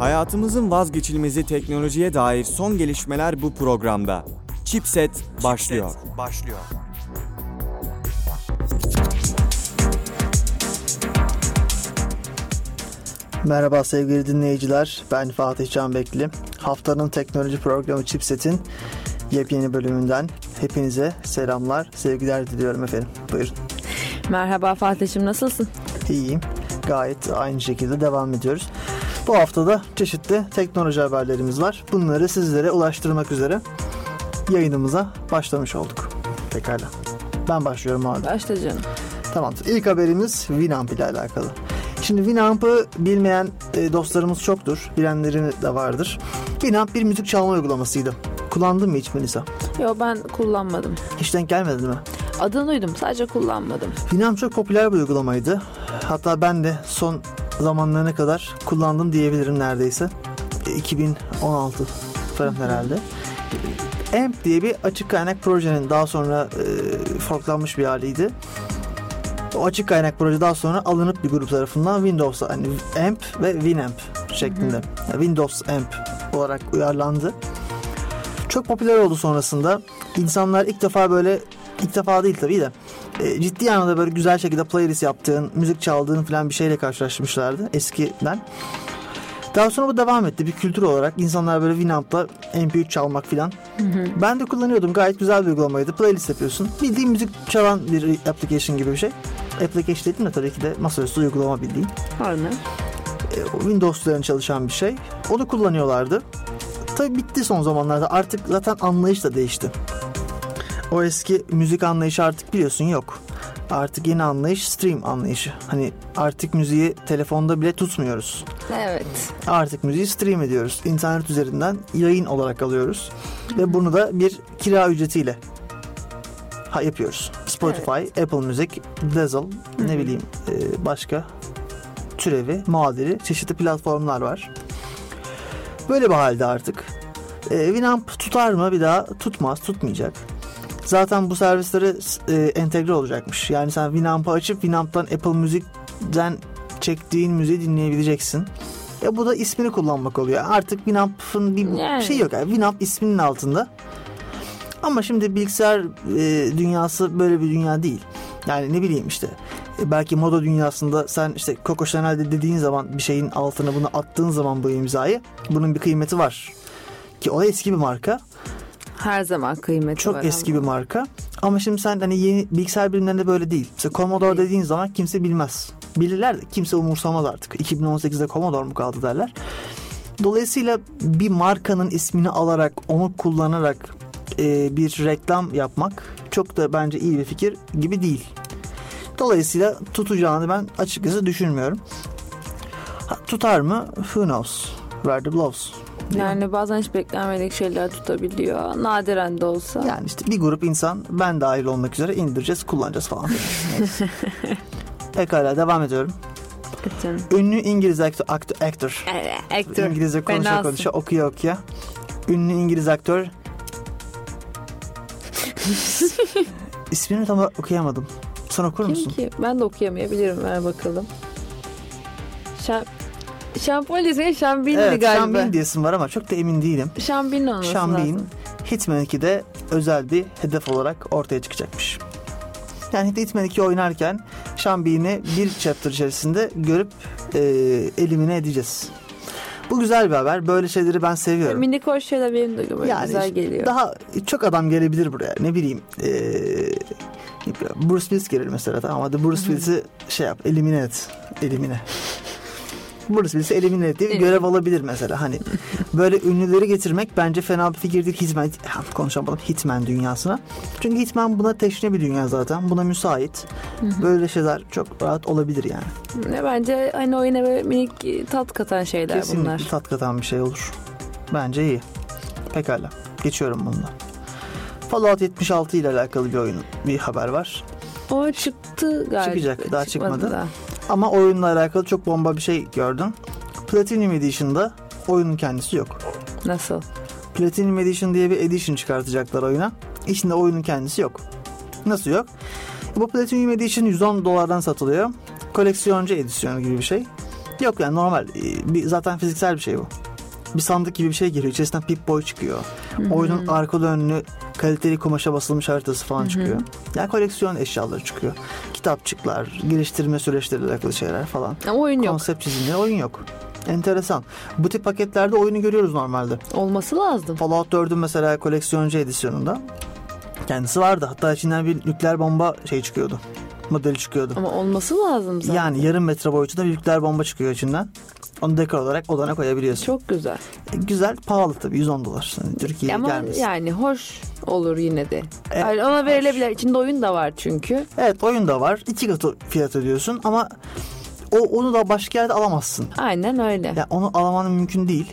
Hayatımızın vazgeçilmezi teknolojiye dair son gelişmeler bu programda. Chipset başlıyor. başlıyor. Merhaba sevgili dinleyiciler. Ben Fatih Canbekli. Haftanın teknoloji programı Chipset'in yepyeni bölümünden hepinize selamlar, sevgiler diliyorum efendim. Buyurun. Merhaba Fatih'im nasılsın? İyiyim. Gayet aynı şekilde devam ediyoruz. Bu haftada çeşitli teknoloji haberlerimiz var. Bunları sizlere ulaştırmak üzere yayınımıza başlamış olduk. Pekala. Ben başlıyorum abi. Başla canım. Tamamdır. İlk haberimiz Winamp ile alakalı. Şimdi Winamp'ı bilmeyen e, dostlarımız çoktur. Bilenlerin de vardır. Winamp bir müzik çalma uygulamasıydı. Kullandın mı hiç Melisa? Yo ben kullanmadım. Hiç denk gelmedi mi? Adını duydum sadece kullanmadım. Winamp çok popüler bir uygulamaydı. Hatta ben de son zamanlarına kadar kullandım diyebilirim neredeyse. E, 2016 falan herhalde. E, AMP diye bir açık kaynak projenin daha sonra e, forklanmış bir haliydi. O açık kaynak proje daha sonra alınıp bir grup tarafından Windows'a hani AMP ve Winamp şeklinde yani Windows AMP olarak uyarlandı. Çok popüler oldu sonrasında. İnsanlar ilk defa böyle ilk defa değil tabii de e, ciddi anlamda böyle güzel şekilde playlist yaptığın, müzik çaldığın falan bir şeyle karşılaşmışlardı eskiden. Daha sonra bu devam etti bir kültür olarak. insanlar böyle Winamp'la MP3 çalmak filan. Ben de kullanıyordum. Gayet güzel bir uygulamaydı. Playlist yapıyorsun. Bildiğin müzik çalan bir application gibi bir şey. Application dedim de tabii ki de masaüstü uygulama bildiğin. Aynen. E, Windows üzerine çalışan bir şey. Onu kullanıyorlardı. Tabii bitti son zamanlarda. Artık zaten anlayış da değişti. O eski müzik anlayışı artık biliyorsun yok. Artık yeni anlayış stream anlayışı. Hani artık müziği telefonda bile tutmuyoruz. Evet. Artık müziği stream ediyoruz. İnternet üzerinden yayın olarak alıyoruz. Ve bunu da bir kira ücretiyle ha, yapıyoruz. Spotify, Apple Music, Dazzle, ne bileyim e, başka türevi, muadili çeşitli platformlar var. Böyle bir halde artık. E, Winamp tutar mı? Bir daha tutmaz, tutmayacak. Zaten bu servislere e, entegre olacakmış. Yani sen Winamp'ı açıp Winamp'tan Apple Music'den çektiğin müziği dinleyebileceksin. Ya bu da ismini kullanmak oluyor. Artık Winamp'ın bir Yani. şey yok. Yani Winamp isminin altında. Ama şimdi bilgisayar e, dünyası böyle bir dünya değil. Yani ne bileyim işte e, belki moda dünyasında sen işte Coco Chanel'de dediğin zaman bir şeyin altına bunu attığın zaman bu imzayı bunun bir kıymeti var. Ki o eski bir marka. Her zaman kıymeti Çok var eski ama. bir marka. Ama şimdi sen hani yeni bilgisayar bilimlerinde böyle değil. Mesela Commodore Değil. dediğin zaman kimse bilmez. Bilirler de kimse umursamaz artık. 2018'de Commodore mu kaldı derler. Dolayısıyla bir markanın ismini alarak, onu kullanarak e, bir reklam yapmak çok da bence iyi bir fikir gibi değil. Dolayısıyla tutacağını ben açıkçası düşünmüyorum. Ha, tutar mı? Who knows? Where the blows? Yani bazen hiç beklenmedik şeyler tutabiliyor. Nadiren de olsa. Yani işte bir grup insan ben dahil olmak üzere indireceğiz, kullanacağız falan. Pekala devam ediyorum. Canım. Ünlü İngiliz aktör, aktör, aktör. Aktör. İngilizce konuşa Fenasın. konuşa okuya okuya. Ünlü İngiliz aktör. İsmini tam olarak okuyamadım. Sen okur Kim musun? ki? Ben de okuyamayabilirim. Ver bakalım. Şam... Şampolya senin Şambin'di Evet, galiba. Şambin diyesim var ama çok da emin değilim. Şambin olması Şambin, lazım. Hitman 2'de özel bir hedef olarak ortaya çıkacakmış. Yani Hitman 2 oynarken Şambin'i bir chapter içerisinde görüp e, elimine edeceğiz. Bu güzel bir haber. Böyle şeyleri ben seviyorum. Minik hoş şeyler benim de böyle Yani güzel geliyor. Daha çok adam gelebilir buraya. Ne bileyim. E, Bruce Willis gelir mesela tamam hadi Bruce Willis'i şey yap elimine et. Elimine. Bruce Willis'i elimine et diye bir Evet. görev alabilir mesela. Hani böyle ünlüleri getirmek bence fena bir fikir değil. Hitman, konuşamadım Hitman dünyasına. Çünkü Hitman buna teşne bir dünya zaten. Buna müsait. Böyle şeyler çok rahat olabilir yani. Ne bence hani oyuna böyle minik tat katan şeyler Kesinlikle bunlar. tat katan bir şey olur. Bence iyi. Pekala. Geçiyorum bununla. Fallout 76 ile alakalı bir oyun, bir haber var. O çıktı galiba. Çıkacak, daha çıkmadı. daha. Ama oyunla alakalı çok bomba bir şey gördüm. Platinum Edition'da oyunun kendisi yok. Nasıl? Platinum Edition diye bir edition çıkartacaklar oyuna. İçinde oyunun kendisi yok. Nasıl yok? Bu Platinum Edition 110 dolardan satılıyor. Koleksiyoncu edisyonu gibi bir şey. Yok yani normal. Ee, Bir, zaten fiziksel bir şey bu. Bir sandık gibi bir şey geliyor. İçerisinden Pip Boy çıkıyor. Oyunun arkalı önlü kaliteli kumaşa basılmış haritası falan çıkıyor. Yani koleksiyon eşyaları çıkıyor. Kitapçıklar, geliştirme süreçleriyle alakalı şeyler falan. Ama oyun yok. Konsept çizimleri, oyun yok. Enteresan. Bu tip paketlerde oyunu görüyoruz normalde. Olması lazım. Fallout 4'ün mesela koleksiyoncu edisyonunda kendisi vardı. Hatta içinden bir nükleer bomba şey çıkıyordu. Modeli çıkıyordu. Ama olması lazım zaten. Yani yarım metre boyutunda bir nükleer bomba çıkıyor içinden. Onu dekor olarak odana koyabiliyorsun. Çok güzel. E, Güzel, pahalı tabii 110 dolar. Yani Türkiye'ye Ama gelmesin. yani hoş olur yine de. Evet, Yani ona hoş. verilebilir. İçinde oyun da var çünkü. Evet oyun da var. İki katı fiyat ödüyorsun ama o onu da başka yerde alamazsın. Aynen öyle. Yani onu alamanın mümkün değil.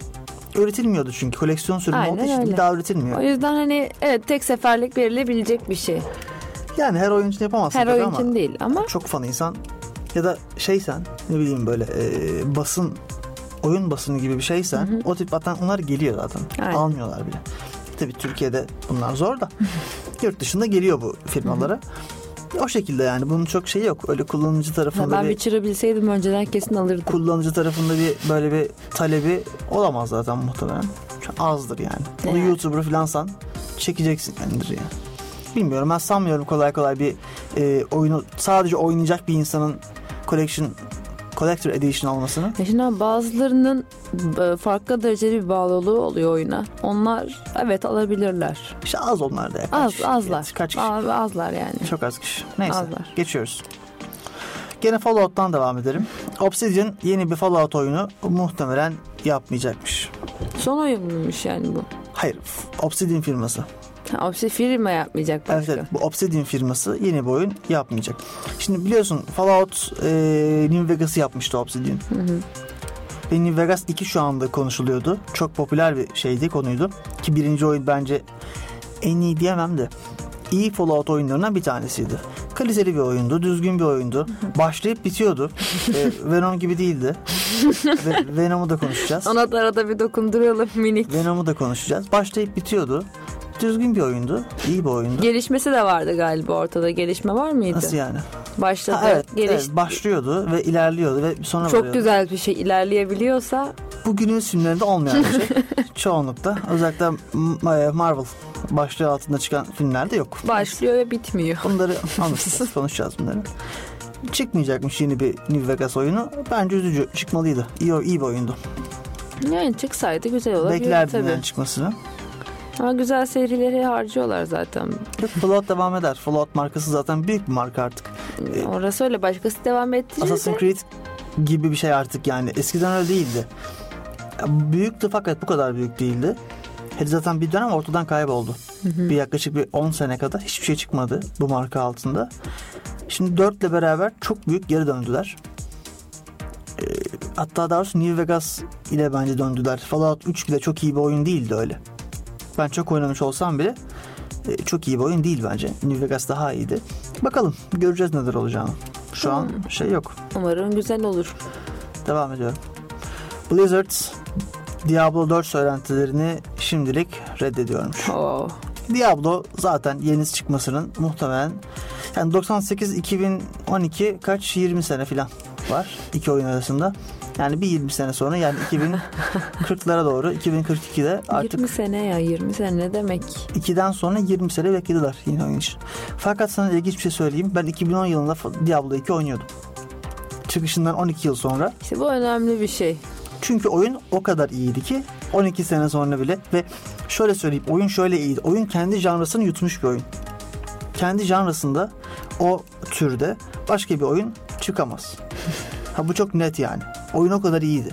Üretilmiyordu çünkü koleksiyon sürümü Aynen olduğu için öyle. bir daha üretilmiyor. O yüzden hani evet tek seferlik verilebilecek bir şey. Yani her oyun için yapamazsın Her oyun için değil ama çok fanıysan ya da şeysen ne bileyim böyle e, basın oyun basını gibi bir şeysen o tip zaten onlar geliyor zaten. Aynen. Almıyorlar bile. Tabii Türkiye'de bunlar zor da yurt dışında geliyor bu firmalara. O şekilde yani bunun çok şeyi yok. Öyle kullanıcı tarafında ben bir Witcher'ı bilseydim önceden kesin alırdım. kullanıcı tarafında bir böyle bir talebi olamaz zaten muhtemelen. Çok azdır yani. Bunu Yani. YouTuber falansan çekeceksin kendidir yani. Bilmiyorum ben sanmıyorum kolay kolay bir e, oyunu sadece oynayacak bir insanın collection collector edition olmasını. Ya şimdi bazılarının e, farklı dereceli bir bağlılığı oluyor oyuna. Onlar evet alabilirler. İşte az onlar da. Az azlar. Kaç kişi? Az- azlar yani. Çok az kişi. Neyse Azlar. geçiyoruz. Gene Fallout'tan devam edelim. Obsidian yeni bir Fallout oyunu muhtemelen yapmayacakmış. Son oyun muymuş yani bu? Hayır, Obsidian firması. Ha, o şey firma yapmayacak başka. evet, bu Obsidian firması yeni bir oyun yapmayacak. Şimdi biliyorsun Fallout e, New Vegas'ı yapmıştı Obsidian. Hı hı. Ve New Vegas 2 şu anda konuşuluyordu. Çok popüler bir şeydi, konuydu. Ki birinci oyun bence en iyi diyemem de iyi Fallout oyunlarından bir tanesiydi. Kaliteli bir oyundu, düzgün bir oyundu. Başlayıp bitiyordu. E, Venom gibi değildi. Ve Venom'u da konuşacağız. Ona da arada bir dokunduralım minik. Venom'u da konuşacağız. Başlayıp bitiyordu. Düzgün bir oyundu. iyi bir oyundu. Gelişmesi de vardı galiba ortada. Gelişme var mıydı? Nasıl yani? Başladı. Ha, evet, geliş... evet, başlıyordu ve ilerliyordu ve sonra Çok varıyordu. güzel bir şey ilerleyebiliyorsa Bu günümüz filmlerinde olmayan bir şey. Çoğunlukla. Özellikle Marvel başlığı altında çıkan filmlerde yok. başlıyor ve bitmiyor. Bunları anlatacağız, konuşacağız bunları. Çıkmayacakmış yeni bir New Vegas oyunu. Bence üzücü. Çıkmalıydı. İyi, iyi bir oyundu. Yani çıksaydı güzel olabilirdi Beklerdim tabii. yani çıkmasını. Ama güzel serileri harcıyorlar zaten. Fallout devam eder. Fallout markası zaten büyük bir marka artık. Ee, Orası öyle başkası devam ettirir Assassin's. Creed gibi bir şey artık yani. Eskiden öyle değildi. Büyüktü fakat bu kadar büyük değildi. Hele zaten bir dönem ortadan kayboldu. Bir yaklaşık bir 10 sene kadar hiçbir şey çıkmadı bu marka altında. Şimdi 4 ile beraber çok büyük geri döndüler. Ee, hatta daha doğrusu New Vegas ile bence döndüler. Fallout 3 bile çok iyi bir oyun değildi öyle. Ben çok oynamış olsam bile e, çok iyi bir oyun değil bence. New Vegas daha iyiydi. Bakalım göreceğiz neler olacağını. Şu an şey yok. Umarım güzel olur. Devam ediyorum. Blizzard Diablo 4 söylentilerini şimdilik reddediyormuş. Oo. Diablo zaten yenisi çıkmasının muhtemelen yani 98 2012 kaç 20 sene falan var iki oyun arasında. Yani bir 20 sene sonra yani 2040'lara doğru 2042'de artık 20 sene ya 20 sene ne demek? 2'den sonra 20 sene beklediler yeni oyun için. Fakat sana ilginç bir şey söyleyeyim. Ben 2010 yılında Diablo 2 oynuyordum. Çıkışından 12 yıl sonra. İşte bu önemli bir şey. Çünkü oyun o kadar iyiydi ki 12 sene sonra bile ve şöyle söyleyeyim oyun şöyle iyiydi. Oyun kendi janrasını yutmuş bir oyun. Kendi janrasında o türde başka bir oyun çıkamaz. Ha bu çok net yani. Oyun o kadar iyiydi.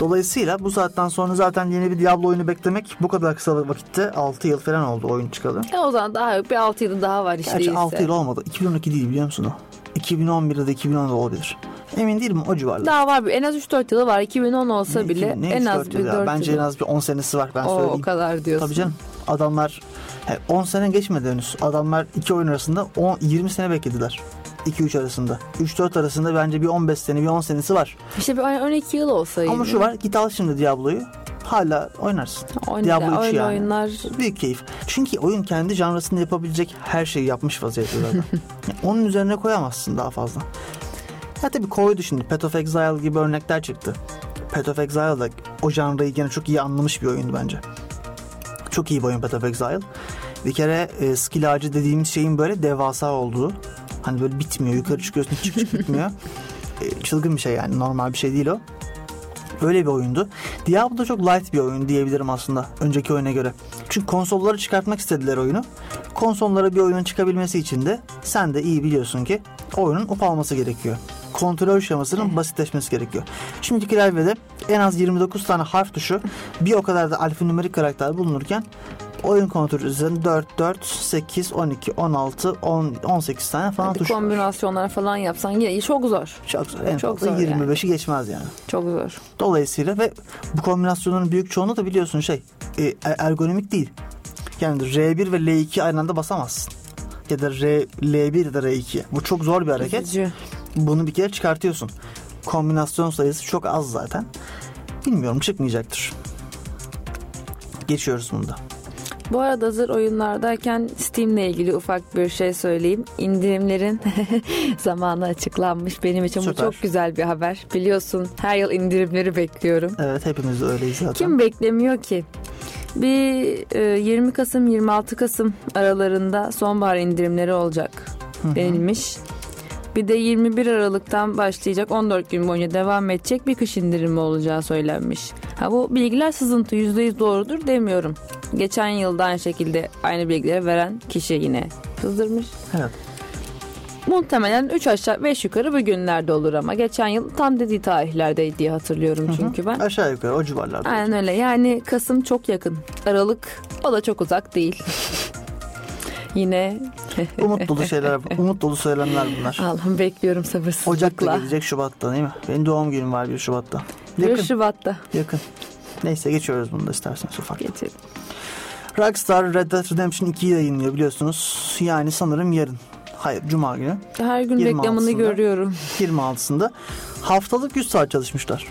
Dolayısıyla bu saatten sonra zaten yeni bir Diablo oyunu beklemek bu kadar kısa vakitte 6 yıl falan oldu oyun çıkalı. E o zaman daha yok bir 6 yıl daha var işte. Gerçi değilse. 6 yıl olmadı. 2012 değil biliyor musun o? 2011'de de 2010'da olabilir. Emin değilim o civarda. Daha var bir en az 3-4 yılı var. 2010 olsa Ne bile ne en az bir yıl ya? 4 Bence yıl. en az bir 10 senesi var ben o, söyleyeyim. o kadar diyorsun. Tabii canım. Adamlar he, 10 sene geçmedi henüz. Adamlar iki oyun arasında 10, 20 sene beklediler. 2-3 arasında. 3-4 arasında bence bir 15 sene bir 10 senesi var. İşte bir 12 yıl olsaydı. Ama şu var git al şimdi Diablo'yu. Hala oynarsın. Oyun, Diablo 3 öyle yani. oyunlar Büyük keyif. Çünkü oyun kendi janrasında yapabilecek her şeyi yapmış vaziyette zaten. Yani onun üzerine koyamazsın daha fazla. Ya tabii koydu şimdi. Path of Exile gibi örnekler çıktı. Path of Exile da o janrayı gene çok iyi anlamış bir oyundu bence. Çok iyi bir oyun Path of Exile. Bir kere e, skill ağacı dediğimiz şeyin böyle devasa olduğu. Hani böyle bitmiyor. Yukarı çıkıyorsun çık çık bitmiyor. E, çılgın bir şey yani. Normal bir şey değil o. Öyle bir oyundu. Diablo çok light bir oyun diyebilirim aslında önceki oyuna göre. Çünkü konsolları çıkartmak istediler oyunu. Konsollara bir oyunun çıkabilmesi için de sen de iyi biliyorsun ki oyunun ufalması gerekiyor. Kontrol şemasının basitleşmesi gerekiyor. Şimdiki klavyede en az 29 tane harf tuşu bir o kadar da alfanümerik karakter bulunurken oyun kontrolü üzerinde 4, 4, 8, 12, 16, 10, 18 tane falan Hadi tuş var. kombinasyonlar falan yapsan yine çok zor. Çok zor. En Çok zor yani. 25'i geçmez yani. Çok zor. Dolayısıyla ve bu kombinasyonların büyük çoğunu da biliyorsun şey e, ergonomik değil. Yani R1 ve L2 aynı anda basamazsın. Ya da R, L1 ya da R2. Bu çok zor bir hareket. Üzücü. Bunu bir kere çıkartıyorsun. Kombinasyon sayısı çok az zaten. Bilmiyorum çıkmayacaktır. Geçiyoruz bunda. Bu arada hazır oyunlardayken Steam'le ilgili ufak bir şey söyleyeyim. İndirimlerin zamanı açıklanmış. Benim için Süper. bu çok güzel bir haber. Biliyorsun her yıl indirimleri bekliyorum. Evet hepimiz öyleyiz zaten. Kim beklemiyor ki? Bir e, 20 Kasım 26 Kasım aralarında sonbahar indirimleri olacak denilmiş. Bir de 21 Aralık'tan başlayacak 14 gün boyunca devam edecek bir kış indirimi olacağı söylenmiş. Ha bu bilgiler sızıntı %100 doğrudur demiyorum. Geçen yılda aynı şekilde aynı bilgileri veren kişi yine sızdırmış. Evet. Muhtemelen 3 aşağı 5 yukarı bu günlerde olur ama geçen yıl tam dediği tarihlerdeydi diye hatırlıyorum çünkü ben. Aşağı yukarı o civarlarda. Aynen öyle. Yani Kasım çok yakın. Aralık o da çok uzak değil. Yine Umut dolu şeyler, umut dolu söylemler bunlar. Allah'ım bekliyorum sabırsızlıkla. Ocak'ta gelecek Şubat'ta değil mi? Benim doğum günüm var 1 Şubat'ta. 1 Yakın. Şubat'ta Yakın. Neyse geçiyoruz bunu da isterseniz ufak. geçelim. Rockstar Red Dead Redemption 2'yi yayınlıyor biliyorsunuz. Yani sanırım yarın. Hayır Cuma günü. Her gün 26'sında. reklamını görüyorum. 26'sında. Haftalık 100 saat çalışmışlar.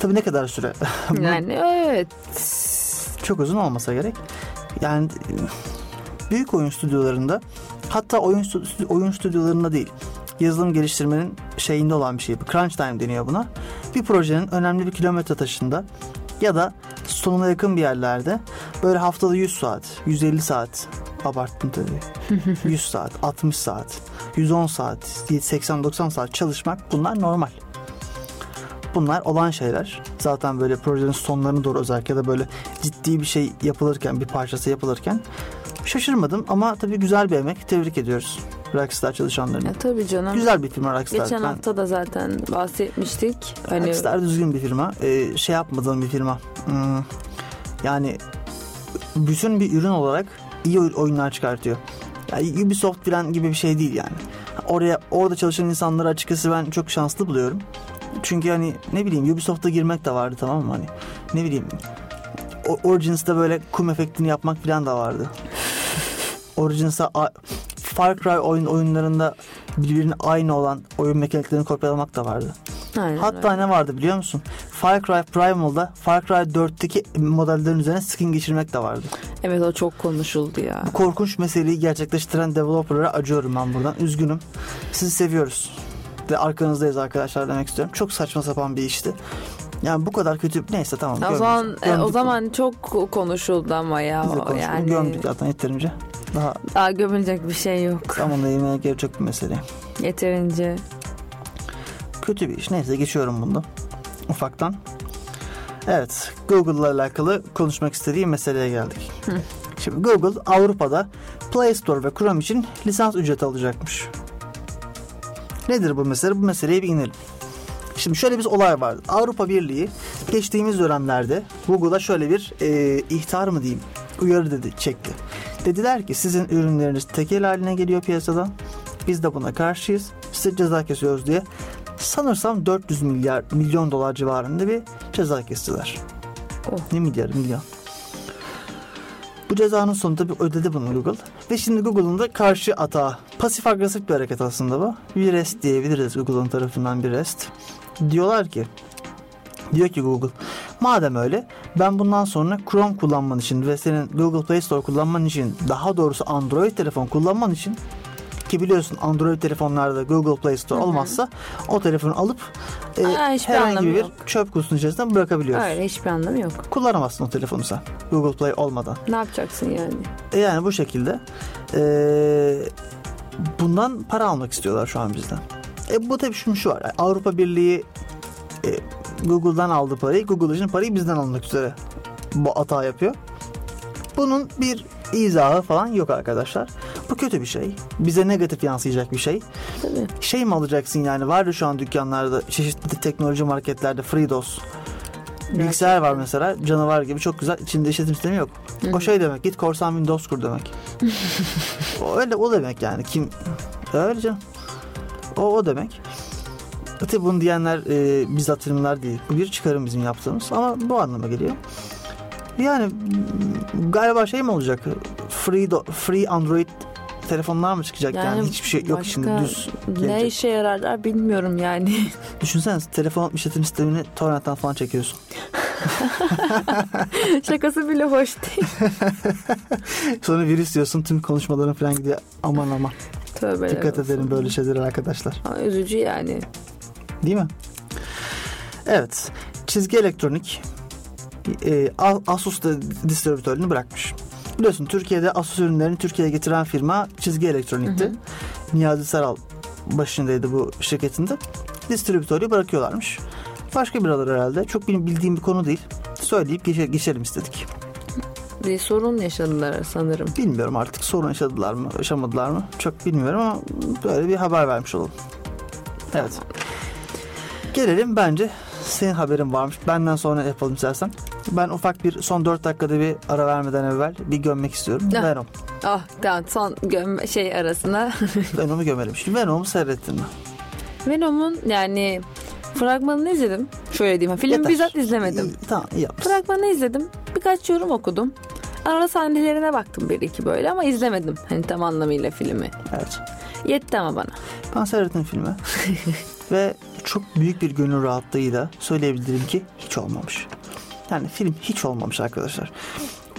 Tabii ne kadar süre? Yani evet. Çok uzun olmasa gerek. Yani e, büyük oyun stüdyolarında hatta oyun stü- oyun stüdyolarında değil yazılım geliştirmenin şeyinde olan bir şey. Crunch time deniyor buna. Bir projenin önemli bir kilometre taşında ya da sonuna yakın bir yerlerde böyle haftada 100 saat, 150 saat abarttım tabii. 100 saat, 60 saat, 110 saat, 80-90 saat çalışmak bunlar normal. Bunlar olan şeyler. Zaten böyle projenin sonlarına doğru özellikle ya da böyle ciddi bir şey yapılırken, bir parçası yapılırken şaşırmadım ama tabii güzel bir emek. Tebrik ediyoruz Rockstar çalışanlarını. Ya, tabii canım. Güzel bir firma Rockstar. Geçen Ben- hafta da zaten bahsetmiştik. Hani Rockstar düzgün bir firma. Ee, şey yapmadığım bir firma. Hmm, yani bütün bir ürün olarak iyi oy- oyunlar çıkartıyor. Yani Ubisoft falan gibi bir şey değil yani. Oraya orada çalışan insanları açıkçası ben çok şanslı buluyorum. Çünkü hani ne bileyim Ubisoft'a girmek de vardı tamam mı hani ne bileyim O- Origins'te böyle kum efektini yapmak falan da vardı. Origins'te a- Far Cry oyun oyunlarında birbirinin aynı olan oyun mekaniklerini kopyalamak da vardı. Aynen Hatta öyle. ne vardı biliyor musun? Far Cry Primal'da Far Cry 4'teki modellerin üzerine skin geçirmek de vardı. Evet o çok konuşuldu ya. Bu korkunç meseleyi gerçekleştiren developerlara acıyorum ben buradan. Üzgünüm. Sizi seviyoruz. Ve arkanızdayız arkadaşlar demek istiyorum. Çok saçma sapan bir işti. Yani bu kadar kötü neyse tamam. O zaman e, o zaman çok konuşuldu ama ya. Biz de konuştuk. Yani Gömdük zaten yeterince. Daha daha gömülecek bir şey yok. zamanla yemeğe gerek bir mesele. Yeterince. Kötü bir iş. Neyse geçiyorum bunu. Ufaktan. Evet. Google'la alakalı konuşmak istediğim meseleye geldik. Şimdi Google Avrupa'da Play Store ve Chrome için lisans ücreti alacakmış. Nedir bu mesele? Bu meseleye bir inelim. Şimdi şöyle bir olay vardı. Avrupa Birliği geçtiğimiz dönemlerde Google'a şöyle bir e, ihtar mı diyeyim uyarı dedi çekti. Dediler ki sizin ürünleriniz tekel haline geliyor piyasadan. Biz de buna karşıyız. Size ceza kesiyoruz diye. Sanırsam 400 milyar milyon dolar civarında bir ceza kestiler. Oh. Ne milyar milyon. Bu cezanın sonunda bir ödedi bunu Google. Ve şimdi Google'un da karşı atağı. Pasif agresif bir hareket aslında bu. Bir rest diyebiliriz Google'un tarafından bir rest. Diyorlar ki Diyor ki Google madem öyle ben bundan sonra Chrome kullanman için ve senin Google Play Store kullanman için daha doğrusu Android telefon kullanman için Ki biliyorsun Android telefonlarda Google Play Store olmazsa o telefonu alıp e, Aa, herhangi bir yok. çöp kutusunun içerisinde bırakabiliyoruz. Öyle hiçbir anlamı yok. Kullanamazsın o telefonu sen Google Play olmadan. Ne yapacaksın yani? E yani bu şekilde e, bundan para almak istiyorlar şu an bizden. E bu tabii şunu şu var. Avrupa Birliği e, Google'dan aldığı parayı, Google için parayı bizden almak üzere bu hata yapıyor. Bunun bir izahı falan yok arkadaşlar. Bu kötü bir şey. Bize negatif yansıyacak bir şey. Tabii. Şey mi alacaksın yani? Var ya şu an dükkanlarda, çeşitli teknoloji marketlerde FreeDOS. Bilgisayar var mesela canavar gibi çok güzel içinde işletim sistemi yok. O şey demek git korsan Windows kur demek. o öyle o demek yani kim öyle canım. O o demek. Tabi bunu diyenler e, bizzat firmalar değil. Bu bir çıkarım bizim yaptığımız ama bu anlama geliyor. Yani galiba şey mi olacak? Free do- free Android telefonlar mı çıkacak yani, Yani hiçbir şey yok şimdi düz. Ne gelecek. işe yararlar bilmiyorum yani. Düşünsene telefon işletim sistemini torrentten falan çekiyorsun. Şakası bile hoş değil. Sonra virüs diyorsun tüm konuşmaların falan gidiyor. Aman aman. Tövbe Dikkat edelim böyle şeylere arkadaşlar. Üzücü yani. Değil mi? Evet. Çizgi elektronik e, Asus da distribütörünü bırakmış. Biliyorsun Türkiye'de Asus ürünlerini Türkiye'ye getiren firma çizgi elektronikti. Niyazi Saral başındaydı bu şirketinde. Distribütörü bırakıyorlarmış. Başka bir alır herhalde. Çok benim bildiğim bir konu değil. Söyleyip geçe- geçelim istedik. Bir sorun yaşadılar sanırım. Bilmiyorum artık sorun yaşadılar mı, yaşamadılar mı? Çok bilmiyorum ama böyle bir haber vermiş olalım. Evet. Gelelim bence senin haberin varmış. Benden sonra yapalım istersen. Ben ufak bir son 4 dakikada bir ara vermeden evvel bir gömmek istiyorum. Ne? Venom. Ah tamam son göm şey arasına. Venom'u gömelim. Şimdi Venom'u seyrettin mi? Venom'un yani fragmanını izledim. Şöyle diyeyim. Filmi Yeter. bizzat izlemedim. İyi, tamam iyi yapmışsın. Fragmanı izledim. Birkaç yorum okudum. Ara sahnelerine baktım bir iki böyle ama izlemedim. Hani tam anlamıyla filmi. Evet. Yetti ama bana. Ben seyrettim filmi. Ve çok büyük bir gönül rahatlığıyla söyleyebilirim ki hiç olmamış. Yani film hiç olmamış arkadaşlar.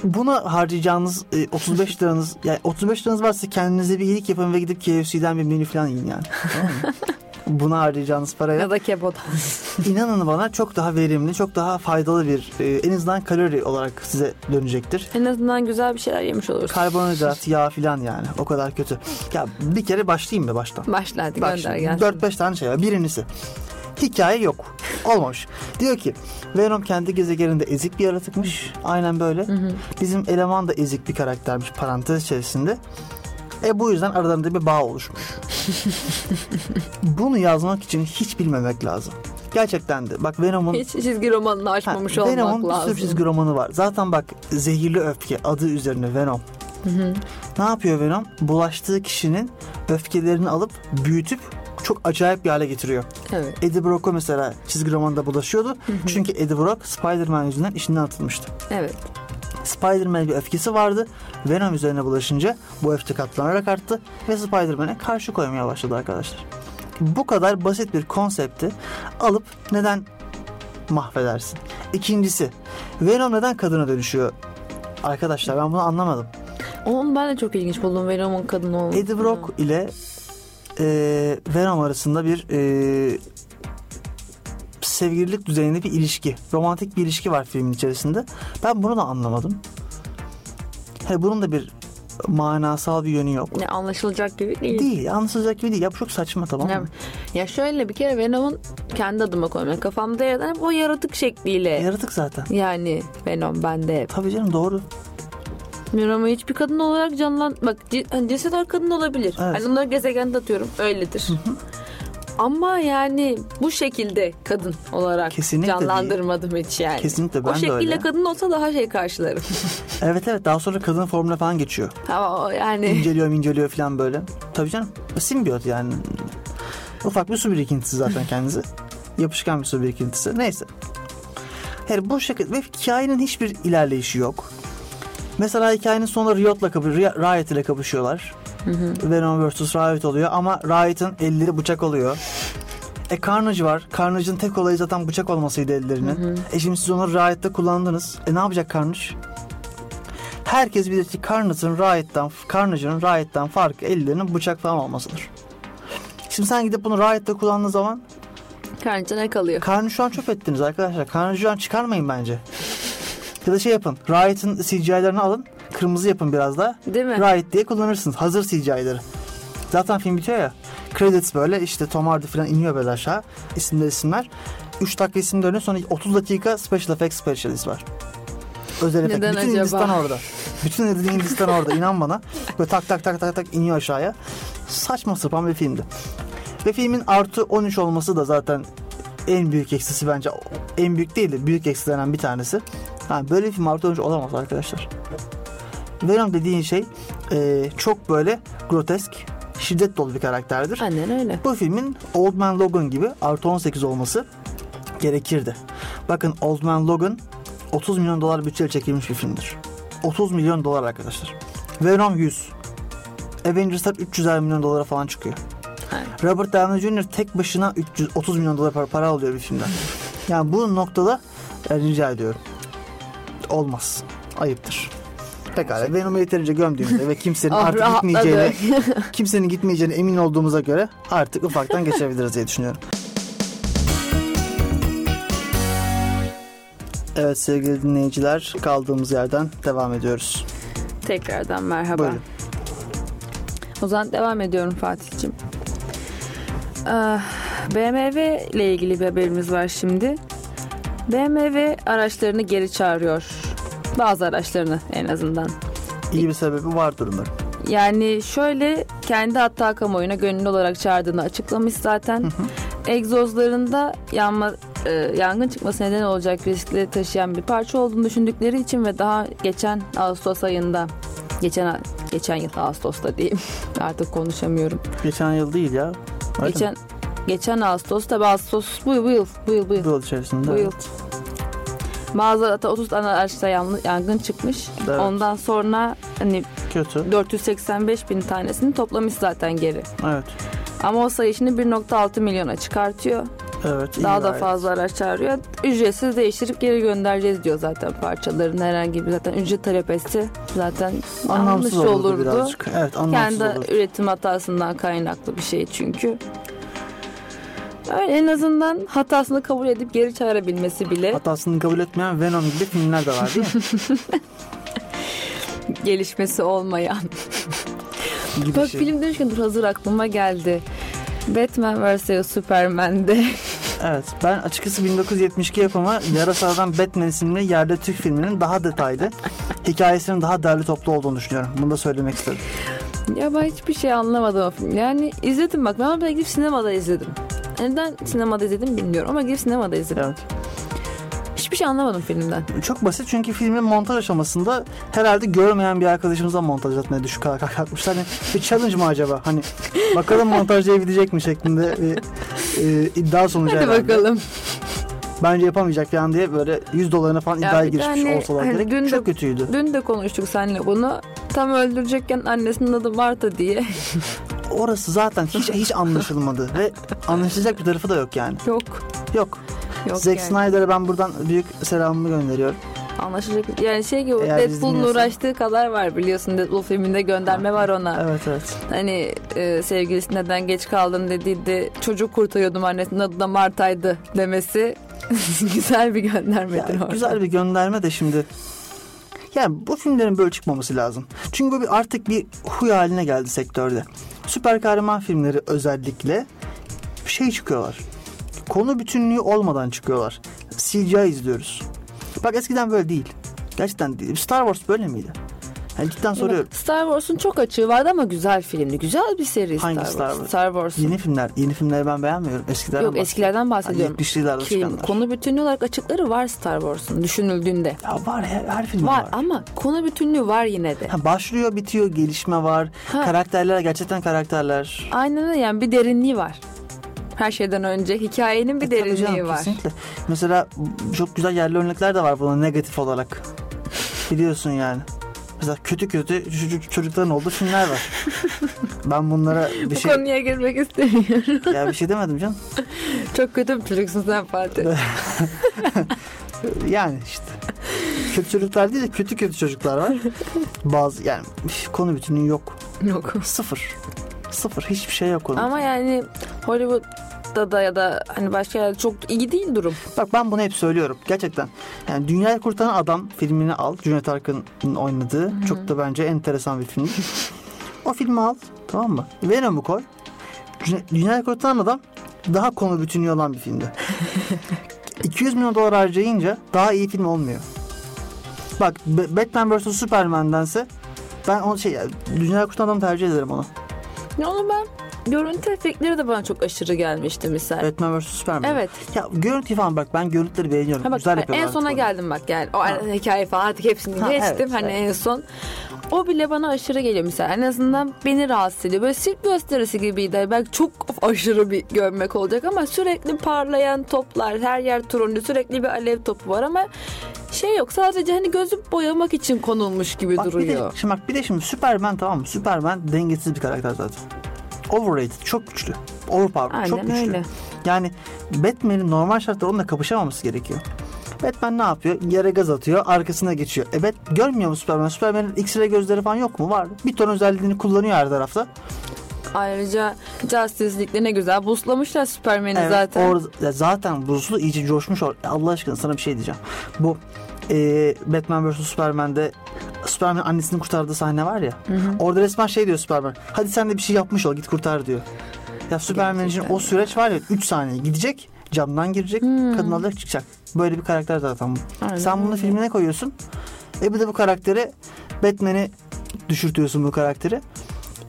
Buna harcayacağınız e, 35 liranız yani 35 liranız varsa kendinize bir iyilik yapın ve gidip KFC'den bir menü falan yiyin yani. Tamam mı? Buna harcayacağınız paraya Ya da kebodan. inanın bana çok daha verimli, çok daha faydalı bir e, en azından kalori olarak size dönecektir. en azından güzel bir şeyler yemiş olursun. Karbonhidrat, yağ falan yani. O kadar kötü. Ya bir kere başlayayım mı baştan? Başla hadi Bak gönder gelsin. 4-5 tane şey var. Birincisi hikaye yok. Olmamış. Diyor ki Venom kendi gezegeninde ezik bir yaratıkmış. Aynen böyle. Bizim eleman da ezik bir karaktermiş parantez içerisinde. E bu yüzden aralarında bir bağ oluşmuş. Bunu yazmak için hiç bilmemek lazım. Gerçekten de. Bak Venom'un Hiç çizgi romanını açmamış Ha, olmak Venom'un bir lazım. sürü çizgi romanı var. Zaten bak zehirli öfke adı üzerine Venom. Ne yapıyor Venom? Bulaştığı kişinin öfkelerini alıp büyütüp çok acayip bir hale getiriyor. Evet. Eddie Brock'a mesela çizgi romanda bulaşıyordu. Çünkü Eddie Brock Spider-Man yüzünden işinden atılmıştı. Evet. Spider-Man'e bir öfkesi vardı. Venom üzerine bulaşınca bu öfke katlanarak arttı ve Spider-Man'e karşı koymaya başladı arkadaşlar. Bu kadar basit bir konsepti alıp neden mahvedersin? İkincisi, Venom neden kadına dönüşüyor? Arkadaşlar ben bunu anlamadım. Onu ben de çok ilginç buldum Venom'un kadın olması. Eddie Brock ile e, Venom arasında bir e, sevgililik düzeyinde bir ilişki. Romantik bir ilişki var filmin içerisinde. Ben bunu da anlamadım. He, bunun da bir manasal bir yönü yok. Ne anlaşılacak gibi değil. Değil. Anlaşılacak gibi değil. Ya bu çok saçma tamam Ya, mı? ya şöyle bir kere Venom'un kendi adıma koymak kafamda yaratan hep o yaratık şekliyle. Yaratık zaten. yani Venom bende hep. Tabii canım doğru. Venom'u hiçbir kadın olarak canlan... Bak c- hani kadın olabilir. Evet. Hani bunları gezegende atıyorum. Öyledir. Ama yani bu şekilde kadın olarak Kesinlikle canlandırmadım hiç yani. Kesinlikle ben o de şekilde öyle. kadın olsa daha şey karşılarım. Evet evet daha sonra kadın formuna falan geçiyor. Ama o yani İnceliyor inceliyor falan böyle. Tabii canım. Simbiyot yani. Ufak bir su birikintisi zaten kendisi. Yapışkan bir su birikintisi. Neyse. Her bu şekilde ve hikayenin hiçbir ilerleyişi yok. Mesela hikayenin sonunda Riot'la kapı, Riot ile kapışıyorlar. Venom vs. Riot oluyor ama Riot'ın elleri bıçak oluyor. E Carnage var. Carnage'ın tek olayı zaten bıçak olmasıydı ellerinin. E şimdi siz onu Riot'ta kullandınız. E ne yapacak Carnage? Herkes bilir ki Carnage'ın Riot'tan, Carnage'ın Riot'tan farkı ellerinin bıçak falan olmasıdır. Şimdi sen gidip bunu Riot'ta kullandığın zaman Karnınca ne kalıyor? Carnage şu an çöp ettiniz arkadaşlar. Carnage'ı şu an çıkarmayın bence. Ya da şey yapın. Riot'ın CGI'lerini alın. Kırmızı yapın biraz daha. Değil mi? Riot diye kullanırsınız. Hazır CGI'leri. Zaten film bitiyor ya. Credits böyle işte Tom Hardy falan iniyor böyle aşağı. İsimler isimler. 3 dakika isim dönüyor sonra 30 dakika special effects specialist var. Özel efekt. Neden Bütün acaba? Hindistan orada. Bütün Hindistan orada inan bana. Böyle tak tak tak tak tak iniyor aşağıya. Saçma sapan bir filmdi. Ve filmin artı 13 olması da zaten en büyük eksisi bence. En büyük değil de büyük eksilenen bir tanesi. Ha, böyle bir 13 olamaz arkadaşlar. Venom dediğin şey e, çok böyle grotesk, şiddet dolu bir karakterdir. Annen öyle. Bu filmin Old Man Logan gibi artı 18 olması gerekirdi. Bakın Old Man Logan 30 milyon dolar bütçeyle çekilmiş bir filmdir. 30 milyon dolar arkadaşlar. Venom 100. Avengers'lar 300 milyon dolara falan çıkıyor. Aynen. Robert Downey Jr. tek başına 330 milyon dolar para, para alıyor bir filmden. Yani bu noktada e, rica ediyorum. Olmaz. Ayıptır. Pekala Venom'u yeterince gömdüğümüzde ve kimsenin Ah, artık rahatladı. gitmeyeceğine kimsenin gitmeyeceğine emin olduğumuza göre artık ufaktan geçebiliriz diye düşünüyorum. Evet sevgili dinleyiciler kaldığımız yerden devam ediyoruz. Tekrardan merhaba. Buyurun. O zaman devam ediyorum Fatih'ciğim. Ah, BMW ile ilgili bir haberimiz var şimdi. BMW araçlarını geri çağırıyor. Bazı araçlarını en azından. İyi bir sebebi vardır umarım. Yani şöyle kendi hatta kamuoyuna gönüllü olarak çağırdığını açıklamış zaten. Egzozlarında yanma e, yangın çıkması neden olacak riskleri taşıyan bir parça olduğunu düşündükleri için ve daha geçen Ağustos ayında geçen geçen yıl Ağustos'ta diyeyim artık konuşamıyorum. Geçen yıl değil ya. Öyle mi? Geçen Ağustos tabi Ağustos bu yıl bu yıl bu yıl bu yıl. Bu yıl içerisinde. Bu yıl. Hatta 30 tane araçta yan- yangın çıkmış. Evet. Ondan sonra hani Kötü. 485 bin tanesini toplamış zaten geri. Evet. Ama o sayı şimdi 1.6 milyona çıkartıyor. Evet. Daha da gayet. fazla araç çağırıyor. Ücretsiz değiştirip geri göndereceğiz diyor zaten parçaların herhangi bir zaten ücret talep zaten Anlamsız olurdu, olurdu. birazcık. Evet anlamsız Kendi olurdu. üretim hatasından kaynaklı bir şey çünkü. Öyle en azından hatasını kabul edip geri çağırabilmesi bile Hatasını kabul etmeyen Venom gibi filmler de var değil mi? gelişmesi olmayan. gibi Bak şey. film demişken dur hazır aklıma geldi. Batman vs Superman'de Evet ben açıkçası 1972 yapımı Yarasadan Batman isimli yerde Türk filminin daha detaylı, hikayesinin daha derli toplu olduğunu düşünüyorum. Bunu da söylemek istedim. Ya ben hiçbir şey anlamadım o film. Yani izledim bak ben gidip sinemada izledim. Neden sinemada izledim bilmiyorum ama gidip sinemada izledim. Evet. Hiçbir şey anlamadım filmden. Çok basit çünkü filmin montaj aşamasında herhalde görmeyen bir arkadaşımıza montaj etmeye düşük kalkmışlar. Hani bir challenge mı acaba? Hani bakalım montajlayabilecek mi şeklinde bir e, iddia sonucu Hadi herhalde. bakalım. Bence yapamayacak falan diye böyle 100 dolarına falan Ya iddiaya girişmiş tane olsalar hani gerek. dün de- Çok kötüydü. Dün de konuştuk seninle bunu. Tam öldürecekken annesinin adı Marta diye. Orası zaten hiç hiç anlaşılmadı ve anlaşılacak bir tarafı da yok yani. Yok. Yok. Yok Zack yani. Snyder'e ben buradan büyük selamımı gönderiyorum. Anlaşılacak. Yani şey gibi Eğer Deadpool'un uğraştığı kadar var biliyorsun. Deadpool filminde gönderme var ona. Evet evet. Hani e, sevgilisi neden geç kaldın dediğinde çocuk kurtarıyordum annesinin adı da Marta'ydı demesi güzel bir göndermedir Yani orada. güzel bir gönderme de şimdi. Yani bu filmlerin böyle çıkmaması lazım. Çünkü bu bir artık bir huy haline geldi sektörde. Süper kahraman filmleri özellikle şey çıkıyorlar. Konu bütünlüğü olmadan çıkıyorlar. CGI izliyoruz. Bak eskiden böyle değil. Gerçekten değil. Star Wars böyle miydi? Yani cidden soruyorum. Star Wars'un çok açığı vardı ama güzel filmdi. Güzel bir seri Hangi Star Star Wars. Wars? Star Wars. Yeni filmler. Yeni filmleri ben beğenmiyorum. Eskilerden Yok eskilerden bahsediyorum. 70'lilerde Ki çıkanlar. konu bütünlüğü olarak açıkları var Star Wars'un düşünüldüğünde. Ya var her, her film Var var. ama konu bütünlüğü var yine de. Ha, başlıyor bitiyor gelişme var. Ha. Karakterler gerçekten karakterler. Aynen öyle yani bir derinliği var. Her şeyden önce hikayenin bir E, derinliği canım, var. Kesinlikle. Mesela çok güzel yerli örnekler de var buna negatif olarak. Biliyorsun yani. Mesela kötü kötü çocuk, çocukların olduğu filmler var. ben bunlara bir Bu şey konuya girmek istemiyorum. ya bir şey demedim canım. Çok kötü bir çocuksun sen Fatih. Yani işte. kötü çocuklar değil de kötü kötü çocuklar var. Bazı yani konu bütünlüğü yok. Yok. Sıfır. Sıfır. Hiçbir şey yok onun. Ama yani Hollywood'da da ya da hani başka yerde çok iyi değil durum. Bak ben bunu hep söylüyorum. Gerçekten. Yani Dünyayı Kurtaran Adam filmini al. Cüneyt Arkın'ın oynadığı. Çok da bence enteresan bir film. o filmi al. Tamam mı? Venom'u koy. Dünyayı Kurtaran Adam daha konu bütünlüğü olan bir filmdi. 200 milyon dolar harcayınca daha iyi film olmuyor. Bak Ba- Batman vs Superman'dense ben o şey Dünyayı Kurtaran Adam'ı tercih ederim onu. Ya onu ben görüntü efektleri de bana çok aşırı gelmişti misal. Batman vs Superman. Evet. Ya görüntü falan bak ben görüntüleri beğeniyorum. Ha bak, Güzel en yapıyorlar. sona falan. geldim bak yani o Ha. hikaye falan artık hepsini Ha, geçtim evet, hani evet. en son. O bile bana aşırı geliyor mesela en azından beni rahatsız ediyor. Böyle sirk gösterisi gibiydi. Belki çok aşırı bir görmek olacak ama sürekli parlayan toplar, her yer turuncu, sürekli bir alev topu var ama şey yok sadece hani gözü boyamak için konulmuş gibi Bak bir de, duruyor. şimdi bak bir de şimdi Superman tamam mı? Superman dengesiz bir karakter zaten. Overrated, çok güçlü. Overpowered, çok Aynen güçlü. öyle. Yani Batman'in normal şartlarda onunla kapışamaması gerekiyor. Batman ne yapıyor? Yere gaz atıyor, arkasına geçiyor. Evet, görmüyor mu Superman? Superman'in X-ray gözleri falan yok mu? Var. Bir ton özelliğini kullanıyor her tarafta. Ayrıca Justice League'de ne güzel buslamışlar Superman'i Evet, zaten. ya zaten buzlu iyice coşmuş. or- Allah aşkına sana bir şey diyeceğim. Bu e, Batman vs Superman'de Superman annesini kurtardığı sahne var ya. Orada resmen şey diyor Superman. Hadi sen de bir şey yapmış ol git kurtar diyor. Ya Superman için o süreç var ya 3 saniye gidecek camdan girecek kadın alarak çıkacak. Böyle bir karakter zaten bu. Aynen Sen bunu filmine koyuyorsun. E bir de bu karakteri Batman'i düşürtüyorsun bu karakteri.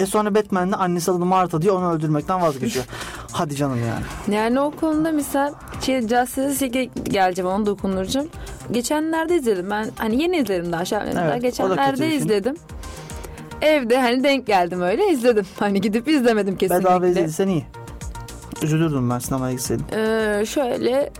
E sonra Batman de annesi adı Martha diyor onu öldürmekten vazgeçiyor. Hadi canım yani. Yani o konuda misal şey, Justice League'e geleceğim onu dokunduracağım. Geçenlerde izledim ben hani yeni izledim daha aşağı Evet, da kötü Geçenlerde izledim. Evde hani denk geldim öyle izledim. Hani gidip izlemedim kesinlikle. Bedava izlediysen iyi. Üzülürdüm ben sinemaya gitseydim. Ee, şöyle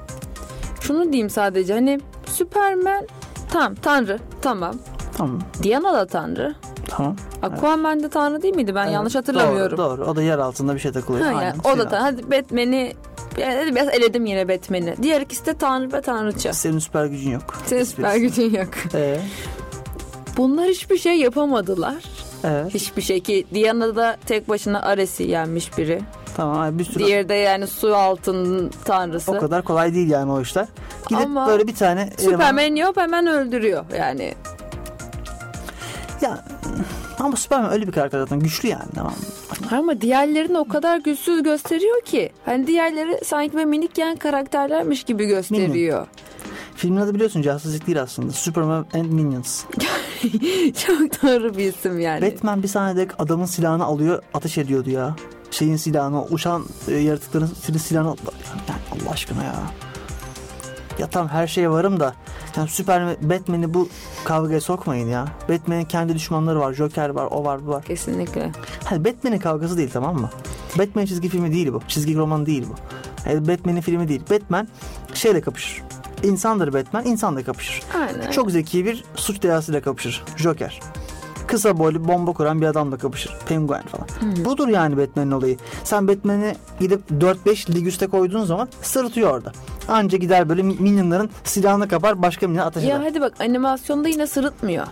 şunu diyeyim sadece hani Superman tam tanrı tamam. Tamam. Diana da tanrı. Tamam. Aquaman de tanrı değil miydi? Ben Evet, yanlış hatırlamıyorum. Doğru, doğru. O da yer altında bir şey takılıyor. Ha, Aynen. yani, o da tanrı. Hadi Batman'i yani biraz eledim yine Batman'i. Diğer ikisi de tanrı ve tanrıça. Senin süper gücün yok. Senin süper gücün yok. Ee, Bunlar hiçbir şey yapamadılar. evet. Hiçbir şey ki Diana da tek başına Ares'i yenmiş biri. Tamam. Bir sürü Diğeri de yani su altının tanrısı. o kadar kolay değil yani o işler. Gidip Ama böyle bir tane eleman- Superman yok hemen öldürüyor yani. Ya ama Superman öyle bir karakter zaten güçlü yani tamam mı? Ama diğerlerini o kadar güçsüz gösteriyor ki. Hani diğerleri sanki böyle minik yan karakterlermiş gibi gösteriyor. Filmin adı biliyorsun Justice değil aslında. Superman and Minions. Çok doğru bir isim yani. Batman bir sahnede adamın silahını alıyor ateş ediyordu ya. Şeyin silahını, uçan e, yaratıkların sil- silahını alıyor. Yani Allah aşkına ya. Ya tamam her şeye varım da yani Superman, Batman'i bu kavgaya sokmayın ya. Batman'in kendi düşmanları var. Joker var, o var, bu var. Kesinlikle. Hani Batman'in kavgası değil tamam mı? Batman çizgi filmi değil bu. Çizgi roman değil bu. Yani Batman'in filmi değil. Batman şeyle kapışır. İnsandır Batman, insanla kapışır. Aynen. Çok zeki bir suç deyasıyla kapışır. Joker. Kısa boylu bomba kuran bir adamla kapışır. Penguen falan. Budur yani Batman'in olayı. Sen Batman'i gidip 4-5 lig üste koyduğun zaman sırıtıyor orada. Anca gider böyle minyonların silahını kapar başka minyon ateş Ya hadi bak animasyonda yine sırıtmıyor.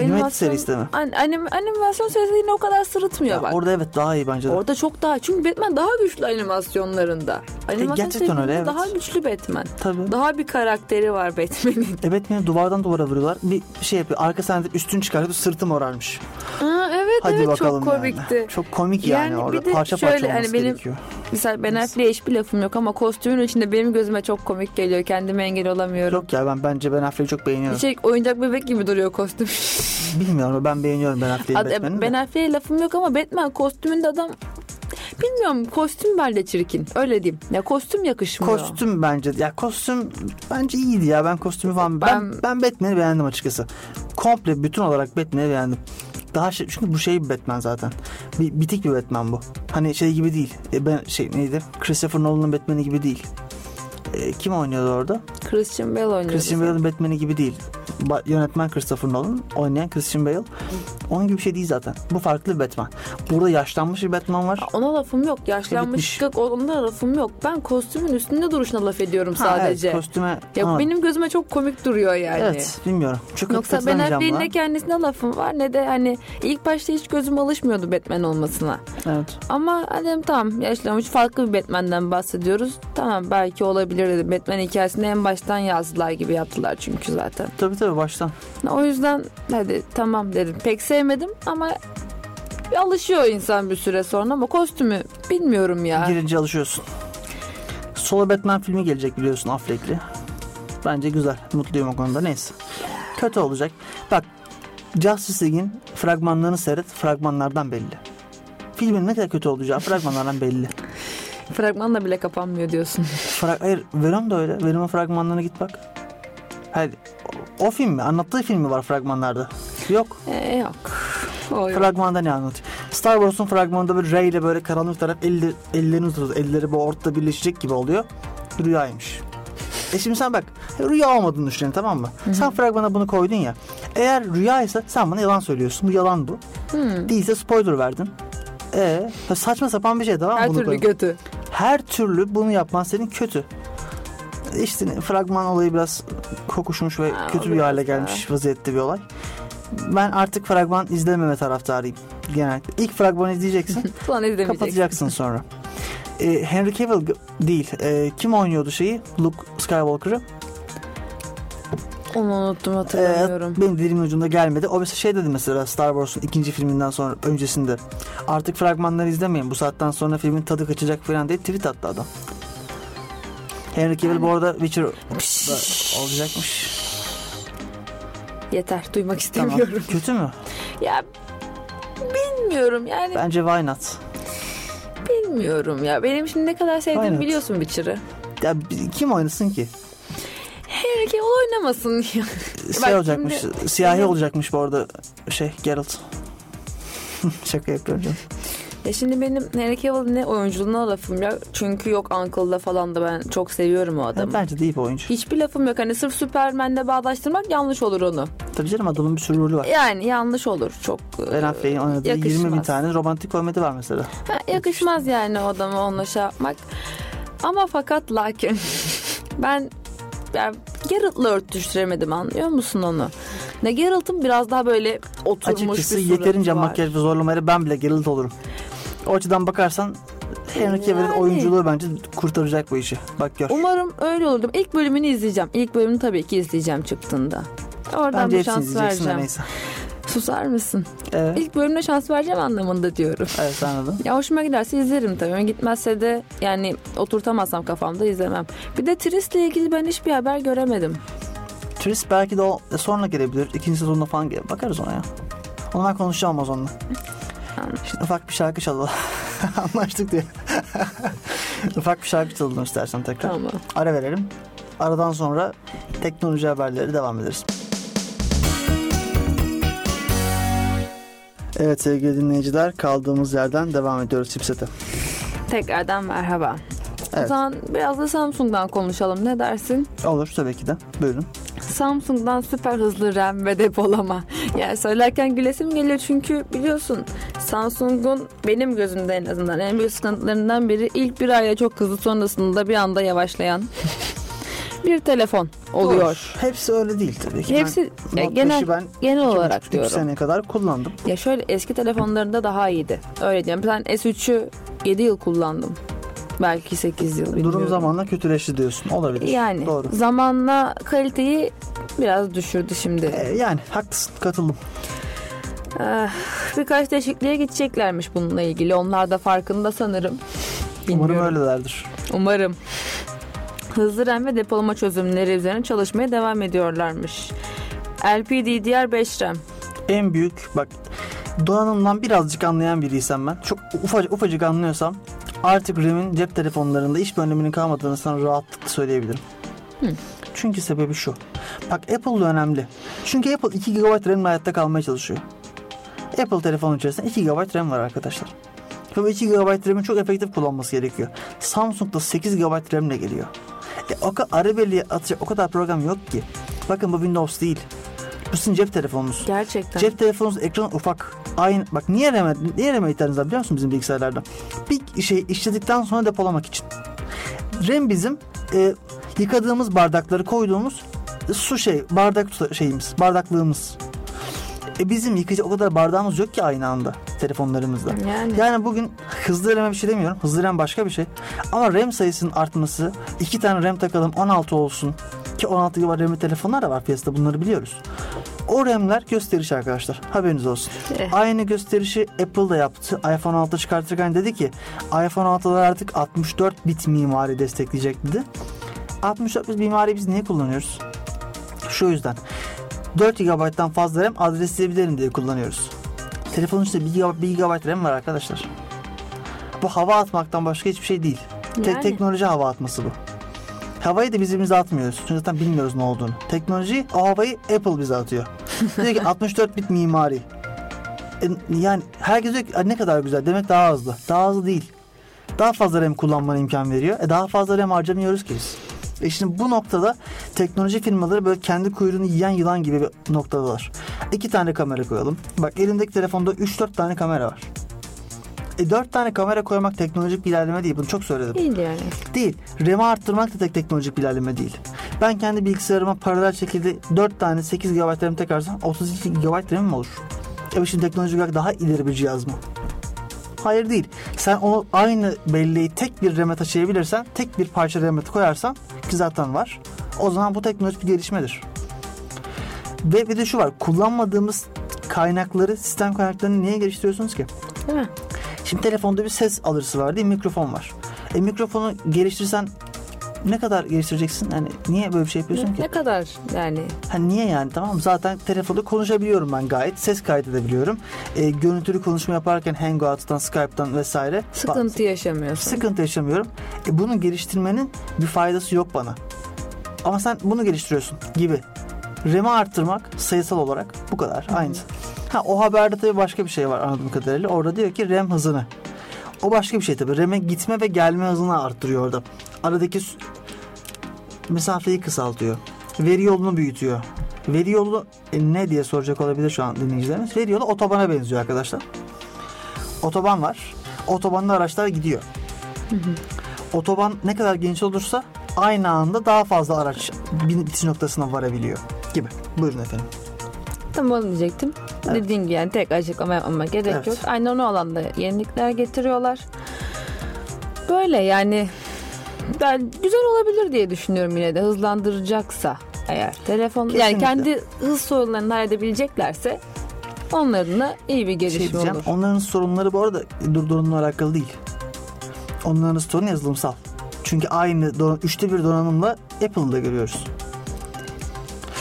Animated serisi mi? An- anim- animasyon serisi yine o kadar sırıtmıyor Ya bak. orada evet daha iyi bence de. Orada çok daha çünkü Batman daha güçlü animasyonlarında. Animasyon E, gerçekten öyle, evet. daha güçlü Batman. Tabii. Daha bir karakteri var Batman'in. E Batman'i duvardan duvara vuruyorlar. Bir şey yapıyor. Arka sahnede üstünü çıkarıyor. Sırtım morarmış. Aa, evet Hadi evet bakalım çok yani. komikti. Çok komik yani, Yani bir orada. de Parça şöyle, parça hani benim- gerekiyor. Mesela Ben Affleck'e hiçbir lafım yok ama kostümün içinde benim gözüme çok komik geliyor. Kendime engel olamıyorum. Yok ya ben bence Ben Affleck'i çok beğeniyorum. Şey oyuncak bebek gibi duruyor kostüm. Bilmiyorum ben beğeniyorum Ben Affleck'i Ad- Batman'in de. ben Affleck'e lafım yok ama Batman kostümünde adam bilmiyorum kostüm bence çirkin. Öyle diyeyim. Ya kostüm yakışmıyor. Kostüm bence ya kostüm bence iyiydi ya ben kostümü falan ben Ben- ben, Batman'i beğendim açıkçası. Komple bütün olarak Batman'i beğendim. Daha şey, çünkü bu şey bir Batman zaten. Bir, bitik bir Batman bu. Hani şey gibi değil. E, ben şey neydi? Christopher Nolan'ın Batman'i gibi değil. E, kim oynuyordu orada? Christian Bale oynuyor. Christian Bale'ın Batman'i gibi değil. Ba- Yönetmen Christopher Nolan. Oynayan Christian Bale. Onun gibi bir şey değil zaten. Bu farklı bir Batman. Burada yaşlanmış bir Batman var. Ona lafım yok. Yaşlanmışlık onda lafım yok. Ben kostümün üstünde duruşuna laf ediyorum Ha, sadece. evet, kostüme... ya Ha, benim gözüme çok komik duruyor yani. Evet bilmiyorum. Çok Yoksa Ben katılamayacağım Affleck'in buna. ne kendisine lafım var ne de hani ilk başta hiç gözüm alışmıyordu Batman olmasına. Evet. Ama hani tamam yaşlanmış farklı bir Batman'den bahsediyoruz. Tamam belki olabilir dedim. Batman hikayesini en baştan yazdılar gibi yaptılar çünkü zaten. Tabii tabii baştan. O yüzden hadi tamam dedim. Pek sevmedim ama alışıyor insan bir süre sonra ama kostümü bilmiyorum ya. Girince alışıyorsun. Solo Batman filmi gelecek biliyorsun Affleck'li. Bence güzel. Mutluyum o konuda. Neyse. Kötü olacak. Bak Justice League'in fragmanlarını seyret. Fragmanlardan belli. Filmin ne kadar kötü olacağı fragmanlardan belli. Fragmanla bile kapanmıyor diyorsun. Fra- Hayır Venom da öyle. Venom'un fragmanlarına git bak. Hayır. O, o film mi? Anlattığı film mi var fragmanlarda? Yok. Ee, yok. O yok. Fragmanda ne anlatıyor? Star Wars'un fragmanında böyle Rey ile böyle karanlık taraf elle, ellerini uzatıyor. Elleri bu ortada birleşecek gibi oluyor. Rüyaymış. E şimdi sen bak rüya olmadığını düşünelim tamam mı? Sen fragmana bunu koydun ya. Eğer rüyaysa sen bana yalan söylüyorsun. Bu yalan bu. Hmm. Değilse spoiler verdin. E saçma sapan bir şey tamam mı? Her bunu türlü koyun? kötü. Her türlü bunu yapman senin kötü. İşte fragman olayı biraz kokuşmuş ve Ha, kötü bir hale gelmiş vaziyette bir olay. Ben artık fragman izlememe taraftarıyım genellikle. İlk fragmanı izleyeceksin, kapatacaksın sonra. Ee, Henry Cavill değil. Ee, kim oynuyordu şeyi? Luke Skywalker'ı. Onu unuttum Ee, hatırlamıyorum. benim dilimin ucunda gelmedi. O mesela şey dedi mesela Star Wars'un ikinci filminden sonra öncesinde. Artık fragmanları izlemeyin. Bu saatten sonra filmin tadı kaçacak falan diye tweet attı adam. Henry Cavill bu arada Witcher olacakmış. Yeter duymak Tamam. istemiyorum. Kötü mü? Ya bilmiyorum yani Bence why not? bilmiyorum ya. Benim şimdi ne kadar sevdiğimi biliyorsun Witcher'ı. Ya kim oynasın ki? Henry Cavill oynamasın ya. Şey Bak olacakmış. şimdi- Siyahi olacakmış bu arada şey Geralt. Şaka yapıyorum canım. Ya şimdi benim Henry Cavill ne oyunculuğuna lafım yok. Çünkü yok Uncle'da falan da ben çok seviyorum o adamı. Bence de iyi bir oyuncu. Hiçbir lafım yok. Hani sırf Superman'le bağdaştırmak yanlış olur onu. Tabii canım adamın bir sürü rolü var. Yani yanlış olur. Çok Ben Affleck'in oynadığı 20 bin yakışmaz. tane romantik komedi var mesela. Ha, yakışmaz yani o adama onunla şey yapmak. Ama fakat lakin ben yani Geralt'la örtüştüremedim anlıyor musun onu? Ne Geralt'ın biraz daha böyle oturmuş Açıkçası bir yeterince var. makyaj ve zorlamayla ben bile Geralt olurum. O açıdan bakarsan Henry Cavill'in Yani. oyunculuğu bence kurtaracak bu işi. Bak gör. Umarım öyle olurdum. İlk bölümünü izleyeceğim. İlk bölümünü tabii ki izleyeceğim çıktığında. Oradan Bence bir şans vereceğim. neyse. Susar mısın? Evet, İlk bölümde şans vereceğim anlamında diyorum. evet anladım. Ya hoşuma giderse izlerim tabii. Gitmezse de yani oturtamazsam kafamda izlemem. Bir de Trist'le ilgili ben hiçbir haber göremedim. Tris belki de o sonra gelebilir. İkinci sezonda falan gel. Bakarız ona ya. Onu ben konuşacağım o zaman. Şimdi ufak bir şarkı çalalım. Anlaştık diye. ufak bir şarkı çalalım istersen tekrar. Tamam. Ara verelim. Aradan sonra teknoloji haberleri devam ederiz. Evet sevgili dinleyiciler kaldığımız yerden devam ediyoruz Chipset'e. Tekrardan merhaba. O Evet. zaman biraz da Samsung'dan konuşalım. Ne dersin? Olur tabii ki de. Buyurun. Samsung'dan süper hızlı RAM ve depolama. Yani söylerken gülesim geliyor çünkü biliyorsun Samsung'un benim gözümde en azından en büyük sıkıntılarından biri ilk bir aya çok hızlı sonrasında bir anda yavaşlayan bir telefon oluyor. Doğru. Hepsi öyle değil tabii ki. Hepsi ben, ya Note genel 5'i ben genel olarak diyorum. sene kadar kullandım. Ya şöyle eski telefonlarında daha iyiydi. Öyle diyeyim. Ben S3'ü 7 yıl kullandım. Belki 8 yıl bilmiyorum. Durum zamanla kötüleşti diyorsun. Olabilir. Yani Doğru. zamanla kaliteyi biraz düşürdü şimdi. Ee, yani haklısın katıldım. Ah, birkaç değişikliğe gideceklermiş bununla ilgili. Onlar da farkında sanırım. Umarım Bilmiyorum. öylelerdir. Umarım. Hızlı RAM ve depolama çözümleri üzerine çalışmaya devam ediyorlarmış. LPDDR5 RAM. En büyük bak donanımdan birazcık anlayan biriysem ben çok ufacık, ufacık anlıyorsam artık RAM'in cep telefonlarında hiçbir öneminin kalmadığını sana rahatlıkla söyleyebilirim. Hı. Çünkü sebebi şu. Bak Apple da önemli. Çünkü Apple 2 GB RAM'le hayatta kalmaya çalışıyor. Apple telefon içerisinde 2 GB RAM var arkadaşlar. Ve bu 2 GB RAM'i çok efektif kullanması gerekiyor. Samsung'da 8 GB RAM'le geliyor. O kadar arabeliğe atacak o kadar program yok ki. Bakın bu Windows değil. Bu sizin cep telefonunuz. Gerçekten. Cep telefonunuz ekranı ufak. Aynı bak niye RAM'e niye RAM'e ihtiyacınız var biliyor musun bizim bilgisayarlarda? Bir şey işledikten sonra depolamak için. RAM bizim e, yıkadığımız bardakları koyduğumuz su şey bardak şeyimiz bardaklığımız. E bizim yıkayıcı o kadar bardağımız yok ki aynı anda telefonlarımızda. Yani. Yani bugün hızlı RAM'e bir şey demiyorum. Hızlı RAM başka bir şey. Ama RAM sayısının artması, iki tane RAM takalım 16 olsun. Ki 16 GB RAM'li telefonlar da var piyasada bunları biliyoruz. O RAM'ler gösteriş arkadaşlar. Haberiniz olsun. Eh. Aynı gösterişi Apple da yaptı. iPhone 6 çıkartırken dedi ki iPhone 6'lar artık 64 bit mimari destekleyecek dedi. 64 bit mimari biz niye kullanıyoruz? Şu yüzden. 4 GB'dan fazla RAM adresleyebilirim diye kullanıyoruz. Telefonun içinde 1 GB, 1 GB RAM var arkadaşlar. Bu hava atmaktan başka hiçbir şey değil. Yani. teknoloji hava atması bu. Havayı da biz bize atmıyoruz. Çünkü zaten bilmiyoruz ne olduğunu. Teknoloji o havayı Apple bize atıyor. diyor ki 64 bit mimari. E, yani herkes diyor ki "Ay, ne kadar güzel demek daha hızlı. Daha hızlı değil. Daha fazla RAM kullanmana imkan veriyor. E daha fazla RAM harcamıyoruz ki biz. E şimdi bu noktada teknoloji firmaları böyle kendi kuyruğunu yiyen yılan gibi bir noktadalar. İki tane kamera koyalım. Bak elimdeki telefonda 3-4 tane kamera var. E 4 tane kamera koymak teknolojik bir ilerleme değil. Bunu çok söyledim. Değil yani. Değil. RAM'i arttırmak da tek teknolojik bir ilerleme değil. Ben kendi bilgisayarıma paralel şekilde 4 tane 8 GB RAM takarsam 32 GB RAM'im olur. E şimdi teknolojik olarak daha ileri bir cihaz mı? Hayır değil. Sen o aynı belleği tek bir RAM'e taşıyabilirsen, tek bir parça RAM'e koyarsan ki zaten var. O zaman bu teknolojik bir gelişmedir. Ve bir de şu var. Kullanmadığımız kaynakları, sistem kaynaklarını niye geliştiriyorsunuz ki? Değil mi? Şimdi telefonda bir ses alıcısı var değil mi? Mikrofon var. E mikrofonu geliştirsen ne kadar geliştireceksin? Yani niye böyle bir şey yapıyorsun Ne, ki? ne kadar yani. Ha niye yani? Tamam mı? zaten telefonda konuşabiliyorum ben gayet. Ses kaydedebiliyorum. E, görüntülü konuşma yaparken Hangout'tan, Skype'tan vesaire. Sıkıntı yaşamıyorsun. Sıkıntı yaşamıyorum. E, bunu geliştirmenin bir faydası yok bana. Ama sen bunu geliştiriyorsun gibi. RAM'i arttırmak sayısal olarak bu kadar. Aynısı. Ha o haberde tabii başka bir şey var anladığım kadarıyla. Orada diyor ki RAM hızını. O başka bir şey tabii. RAM'e gitme ve gelme hızını arttırıyor orada. Aradaki mesafeyi kısaltıyor. Veri yolunu büyütüyor. Veri yolu e, ne diye soracak olabilir şu an dinleyicilerimiz. Veri yolu otobana benziyor arkadaşlar. Otoban var. Otobanda araçlar gidiyor. Otoban ne kadar geniş olursa aynı anda daha fazla araç bitiş noktasına varabiliyor gibi. Buyurun efendim. Tam onu diyecektim. Dediğim gibi yani tek açıklama yapmama gerek Evet. yok. Aynı onu alanda yenilikler getiriyorlar. Böyle yani ben güzel olabilir diye düşünüyorum yine de hızlandıracaksa eğer telefon yani Kesinlikle. kendi hız sorunlarını halledebileceklerse onların da iyi bir Şey gelişme diyeceğim, olur. onların sorunları bu arada durdurumla alakalı değil. Onların sorunu yazılımsal. Çünkü aynı don- üçte bir donanımla Apple'da görüyoruz.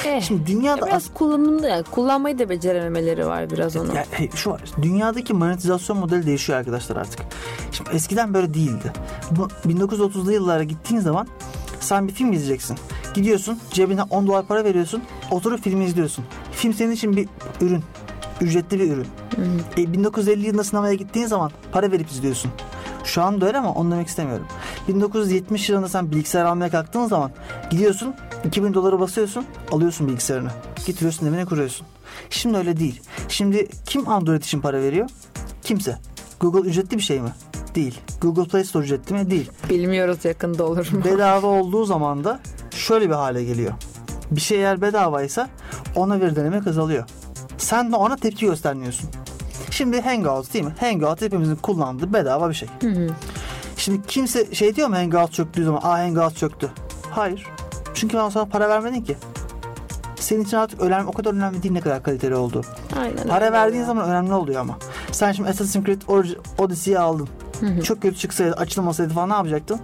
Eh, Şimdi dünyada biraz kullanımında yani kullanmayı da becerememeleri var biraz onu. Ya, hey, şu var. Dünyadaki monetizasyon modeli değişiyor arkadaşlar artık. Şimdi eskiden böyle değildi. Bu 1930'lu yıllara gittiğin zaman sen bir film izleyeceksin. Gidiyorsun cebine 10 dolar para veriyorsun. Oturup filmi izliyorsun. Film senin için bir ürün. Ücretli bir ürün. E, 1950 yılında sinemaya gittiğin zaman para verip izliyorsun. Şu anda öyle ama onu demek istemiyorum. 1970 yılında sen bilgisayar almaya kalktığın zaman gidiyorsun 2000 doları basıyorsun alıyorsun bilgisayarını. Getiriyorsun evine kuruyorsun. Şimdi öyle değil. Şimdi kim Android için para veriyor? Kimse. Google ücretli bir şey mi? Değil. Google Play Store ücretli mi? Değil. Bilmiyoruz yakında olur mu? Bedava olduğu zaman da şöyle bir hale geliyor. Bir şey eğer bedavaysa ona bir denemek azalıyor. Sen de ona tepki göstermiyorsun. Şimdi Hangout değil mi? Hangout hepimizin kullandığı bedava bir şey. Şimdi kimse şey diyor mu Hangout çöktüğü zaman aa Hangout çöktü. Hayır. Çünkü ben sana para vermedin ki. Senin için artık önemli, o kadar önemli değil ne kadar kaliteli olduğu. Aynen Para verdiğin ya. zaman önemli oluyor ama. Sen şimdi Assassin's Creed Odyssey'i aldın. Çok kötü çıksaydı, açılmasaydı falan ne yapacaktın?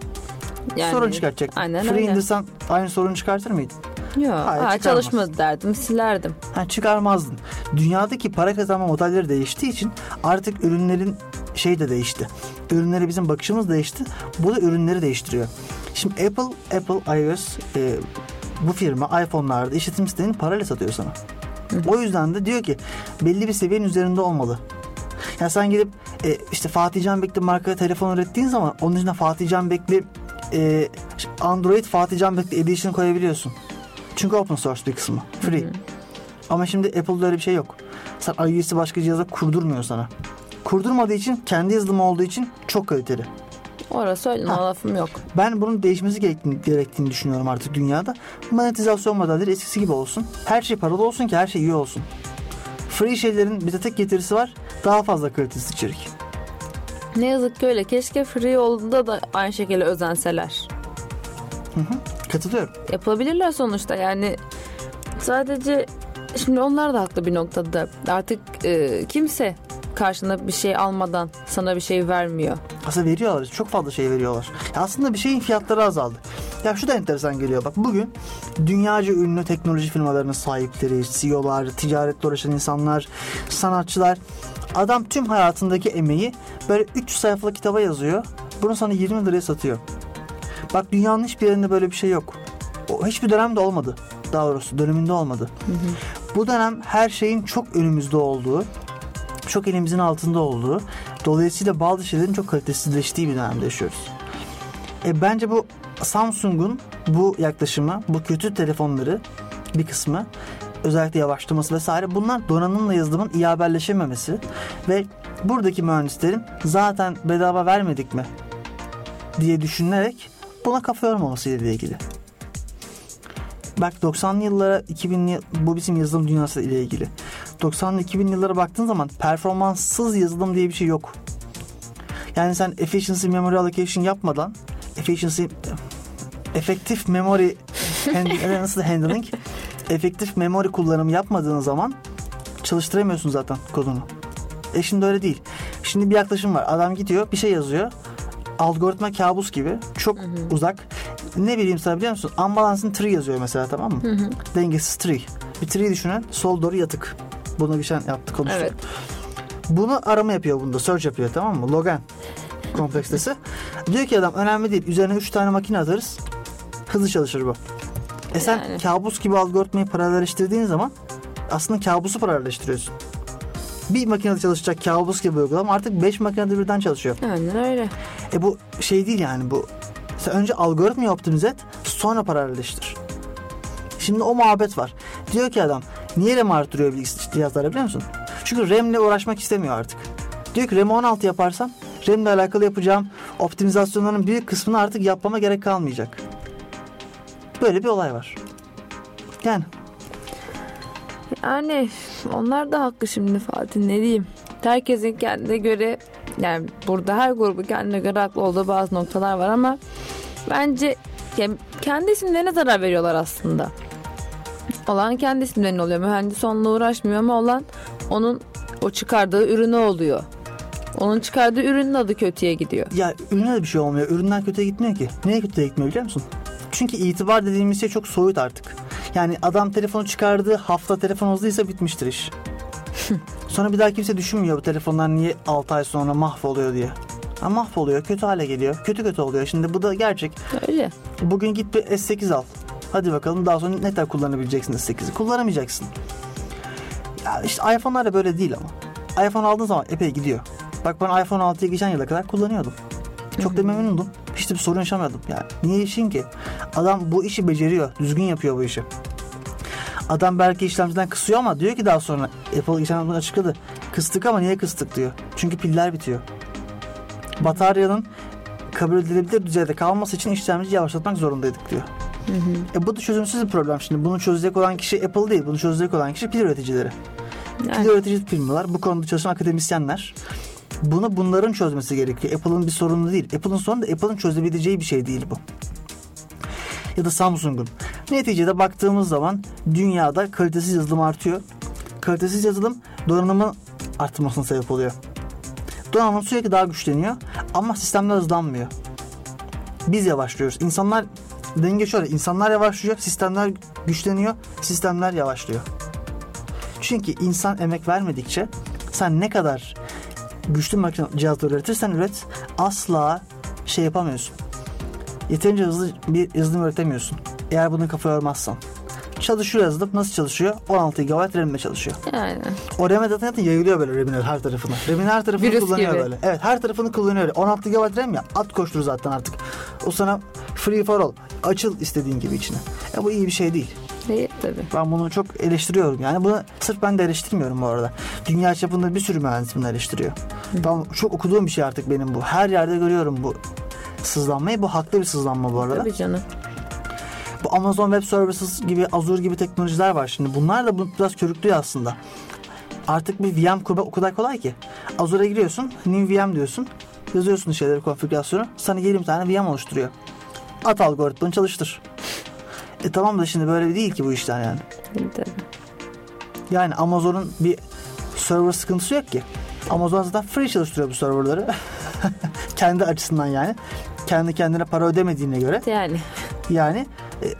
Yani- sorun çıkartacaktın. Aynen Free öyle. indirsen aynı sorunu çıkartır mıydın? Yok, Hayır, ha, çalışmadı derdim, silerdim. Ha, çıkarmazdın. Dünyadaki para kazanma modelleri değiştiği için artık ürünlerin şey de değişti. Ürünlere bizim bakışımız değişti. Bu da ürünleri değiştiriyor. Şimdi Apple, Apple iOS e, bu firma iPhone'larda işletim sistemini parayla satıyor sana. O yüzden de diyor ki belli bir seviyenin üzerinde olmalı. Ya sen gidip e, işte Fatih Can Bekli marka telefon ürettiğin zaman onun içine Fatih Can Bekli e, Android Fatih Can Bekli Edition koyabiliyorsun. Çünkü open source bir kısmı. Free. Ama şimdi Apple'da öyle bir şey yok. Sen iOS'i başka cihaza kurdurmuyor sana. Kurdurmadığı için kendi yazılımı olduğu için çok kaliteli. Orası öyle Ha. lafım yok. Ben bunun değişmesi gerektiğini, gerektiğini düşünüyorum artık dünyada. Monetizasyon modelleri eskisi gibi olsun. Her şey paralı olsun ki her şey iyi olsun. Free şeylerin bir de tek getirisi var. Daha fazla kalitesiz içerik. Ne yazık ki öyle. Keşke free olduğunda da aynı şekilde özenseler. Katılıyorum. Yapabilirler sonuçta yani sadece şimdi onlar da haklı bir noktada. Artık e, kimse karşına bir şey almadan sana bir şey vermiyor. Aslında veriyorlar. Çok fazla şey veriyorlar. Ya aslında bir şeyin fiyatları azaldı. Ya şu da enteresan geliyor. Bak bugün dünyaca ünlü teknoloji firmalarının sahipleri, CEO'lar, ticaretle uğraşan insanlar, sanatçılar. Adam tüm hayatındaki emeği böyle 3 sayfalık kitaba yazıyor. Bunu sana 20 liraya satıyor. Bak dünyanın hiçbir yerinde böyle bir şey yok. O hiçbir dönemde olmadı. Daha doğrusu döneminde olmadı. Bu dönem her şeyin çok önümüzde olduğu, çok elimizin altında olduğu, dolayısıyla bazı şeylerin çok kalitesizleştiği bir dönemde yaşıyoruz. E, bence bu Samsung'un bu yaklaşımı, bu kötü telefonları bir kısmı özellikle yavaşlaması vesaire bunlar donanımla yazılımın iyi haberleşememesi ve buradaki mühendislerin zaten bedava vermedik mi diye düşünerek buna kafa yormaması ile ilgili. Bak 90'lı yıllara 2000'li bu bizim yazılım dünyası ile ilgili. 90'lı 2000'li yıllara baktığın zaman performanssız yazılım diye bir şey yok. Yani sen efficiency memory allocation yapmadan efficiency efektif memory hand- nasıl handling efektif memory kullanımı yapmadığın zaman çalıştıramıyorsun zaten kodunu. E şimdi öyle değil. Şimdi bir yaklaşım var. Adam gidiyor bir şey yazıyor. Algoritma kabus gibi. Çok uzak. Ne bileyim sana biliyor musun? Unbalanced tree yazıyor mesela tamam mı? Dengesiz tree. Bir tree düşünün. Sol doğru yatık. Bunu geçen yaptık konuştuk. Evet. Bunu arama yapıyor bunda. Search yapıyor tamam mı? Logan kompleksitesi. diyor ki adam önemli değil. Üzerine 3 tane makine atarız. Hızlı çalışır bu. E sen Yani. kabus gibi algoritmayı paralelleştirdiğin zaman aslında kabusu paralelleştiriyorsun. Bir makinede çalışacak kabus gibi uygulama artık 5 makinede birden çalışıyor. Aynen öyle. E bu şey değil yani bu. Sen önce algoritmayı optimize et sonra paralelleştir. Şimdi o muhabbet var. Diyor ki adam niye RAM artırıyor cihazlara biliyor musun? Çünkü RAM'le uğraşmak istemiyor artık. Diyor ki RAM'i 16 yaparsam RAM'le alakalı yapacağım optimizasyonların büyük kısmını artık yapmama gerek kalmayacak. Böyle bir olay var. Yani Yani onlar da haklı şimdi Fatih ne diyeyim. Herkesin kendine göre yani burada her grubu kendine göre haklı olduğu bazı noktalar var ama bence ya kendi isimlerine zarar veriyorlar aslında. Olan kendi isimlerine oluyor. Mühendis onunla uğraşmıyor ama olan onun o çıkardığı ürünü oluyor. Onun çıkardığı ürünün adı kötüye gidiyor. ya ürüne de bir şey olmuyor. Üründen kötüye gitmiyor ki. Niye kötüye gitmiyor biliyor musun? Çünkü itibar dediğimiz şey çok soyut artık. Yani adam telefonu çıkardığı hafta telefon hızlıysa bitmiştir iş. sonra bir daha kimse düşünmüyor bu telefonlar niye 6 ay sonra mahvoluyor diye. Ha, mahvoluyor, kötü hale geliyor. Kötü kötü oluyor. Şimdi bu da gerçek. Öyle. Bugün git bir S8 al. Hadi bakalım daha sonra ne kadar kullanabileceksin S8'i? Kullanamayacaksın. Ya işte iPhone'lar da böyle değil ama. iPhone aldığın zaman epey gidiyor. Bak ben iPhone 6'yı geçen yıla kadar kullanıyordum. Çok da memnundum. Hiç de bir sorun yaşamıyordum. Yani niye işin ki? Adam bu işi beceriyor. Düzgün yapıyor bu işi. Adam belki işlemciden kısıyor ama diyor ki daha sonra Apple geçen hafta açıkladı. Kıstık ama niye kıstık diyor. Çünkü piller bitiyor. Bataryanın kabul edilebilir düzeyde kalması için işlemci yavaşlatmak zorundaydık diyor. E bu da çözümsüz bir problem şimdi. Bunu çözecek olan kişi Apple değil. Bunu çözecek olan kişi pil üreticileri. Pil Yani, üretici firmalar, bu konuda çalışan akademisyenler. Bunu bunların çözmesi gerekiyor. Apple'ın bir sorunu değil. Apple'ın sorunu da Apple'ın çözebileceği bir şey değil bu. Ya da Samsung'un. Neticede baktığımız zaman dünyada kalitesiz yazılım artıyor. Kalitesiz yazılım donanımın artmasına sebep oluyor. Donanım sürekli daha güçleniyor ama sistemler hızlanmıyor. Biz yavaşlıyoruz. İnsanlar denge şöyle. insanlar yavaşlıyor, sistemler güçleniyor, sistemler yavaşlıyor. Çünkü insan emek vermedikçe sen ne kadar güçlü makine cihazlar üretirsen üret asla şey yapamıyorsun. Yeterince hızlı bir yazılım üretemiyorsun. Eğer bunu kafa yormazsan. Çalışıyor yazılım. Nasıl çalışıyor? 16 GB RAM'le çalışıyor. yani. O RAM zaten yayılıyor böyle RAM'in her tarafına. RAM'in her tarafını Virüs kullanıyor gibi. böyle. Evet her tarafını kullanıyor. öyle. 16 GB RAM ya at koştur zaten artık. O sana free for all. Açıl istediğin gibi içine. E bu iyi bir şey değil. Değil tabii. Ben bunu çok eleştiriyorum. Yani bunu sırf ben de eleştirmiyorum bu arada. Dünya çapında bir sürü mühendis bunu eleştiriyor. Ben çok okuduğum bir şey artık benim bu. Her yerde görüyorum bu sızlanmayı. Bu haklı bir sızlanma bu arada. Tabii canım. Bu Amazon Web Services gibi Azure gibi teknolojiler var şimdi. Bunlar da bunu biraz körüklüyor aslında. Artık bir VM kurmak o kadar kolay ki. Azure'a giriyorsun, new VM diyorsun. Yazıyorsun şeyleri, konfigürasyonu. Sana 20 tane VM oluşturuyor. At algoritmanı çalıştır. E tamam da şimdi böyle değil ki bu işler yani. Tabii. Yani Amazon'un bir server sıkıntısı yok ki. Amazon zaten free çalıştırıyor bu serverları. Kendi açısından yani. Kendi kendine para ödemediğine göre. Yani Yani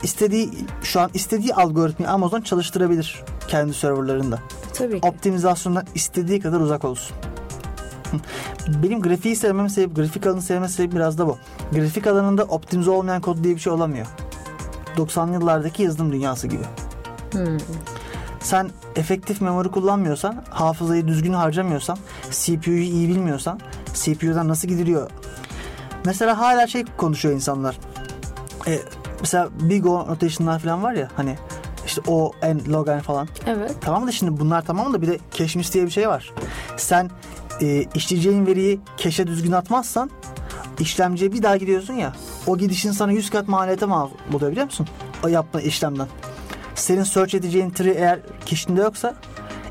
istediği şu an istediği algoritmayı Amazon çalıştırabilir kendi serverlarında. tabii ki. Optimizasyondan istediği kadar uzak olsun. Benim grafiği sevmem sebebi, grafik alanı sevmem sebebi biraz da bu. Grafik alanında optimize olmayan kod diye bir şey olamıyor. 90'lı yıllardaki yazılım dünyası gibi. Hmm. Sen efektif memori kullanmıyorsan, hafızayı düzgün harcamıyorsan, CPU'yu iyi bilmiyorsan, CPU'dan nasıl gidiliyor? Mesela hala şey konuşuyor insanlar. E, mesela big O notation'lar falan var ya hani işte O, N, log N falan. Evet. Tamam da şimdi bunlar tamam da bir de cache diye bir şey var. Sen e, işleyeceğin veriyi cache'e düzgün atmazsan işlemciye bir daha gidiyorsun ya o gidişin sana 100 kat maliyete mal oluyor biliyor musun? O yapma işlemden. Senin search edeceğin tree eğer kişinde yoksa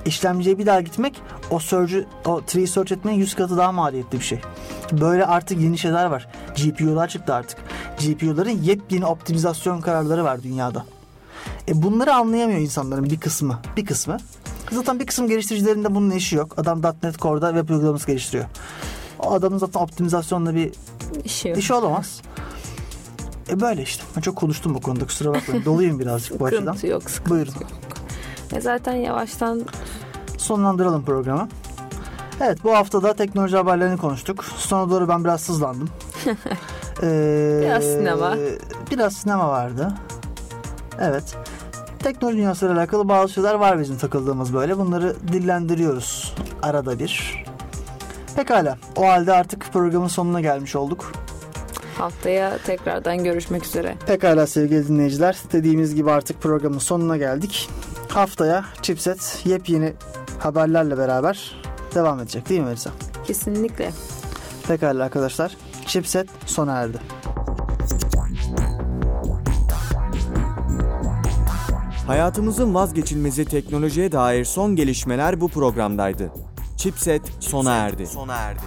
işlemciye bir daha gitmek o search'ü o tree'yi search etmenin 100 katı daha maliyetli bir şey. Böyle artık yeni şeyler var. GPU'lar çıktı artık. GPU'ların yepyeni optimizasyon kararları var dünyada. E bunları anlayamıyor insanların bir kısmı. Bir kısmı. Zaten bir kısım geliştiricilerin de bunun işi yok. Adam .NET Core'da web uygulaması geliştiriyor. O adamın zaten optimizasyonla bir İşi yok. işi olamaz. E böyle işte. Ben çok konuştum bu konuda kusura bakmayın. Doluyum birazcık bu açıdan. Yok. Sıkıntı Buyurun. yok. E zaten yavaştan Sonlandıralım programı. Evet bu hafta da teknoloji haberlerini konuştuk. Sonra doğru ben biraz sızlandım. Ee, Biraz sinema. Biraz sinema vardı. Evet. Teknoloji dünyasıyla alakalı bazı şeyler var bizim takıldığımız böyle. Bunları dillendiriyoruz arada bir. Pekala. O halde artık programın sonuna gelmiş olduk. haftaya tekrardan görüşmek üzere. Pekala sevgili dinleyiciler. Dediğimiz gibi artık programın sonuna geldik. Haftaya Chipset yepyeni haberlerle beraber devam edecek değil mi Melisa? Kesinlikle. Pekala arkadaşlar. Chipset sona erdi. Hayatımızın vazgeçilmezi teknolojiye dair son gelişmeler bu programdaydı. Chipset sona erdi. Sona erdi.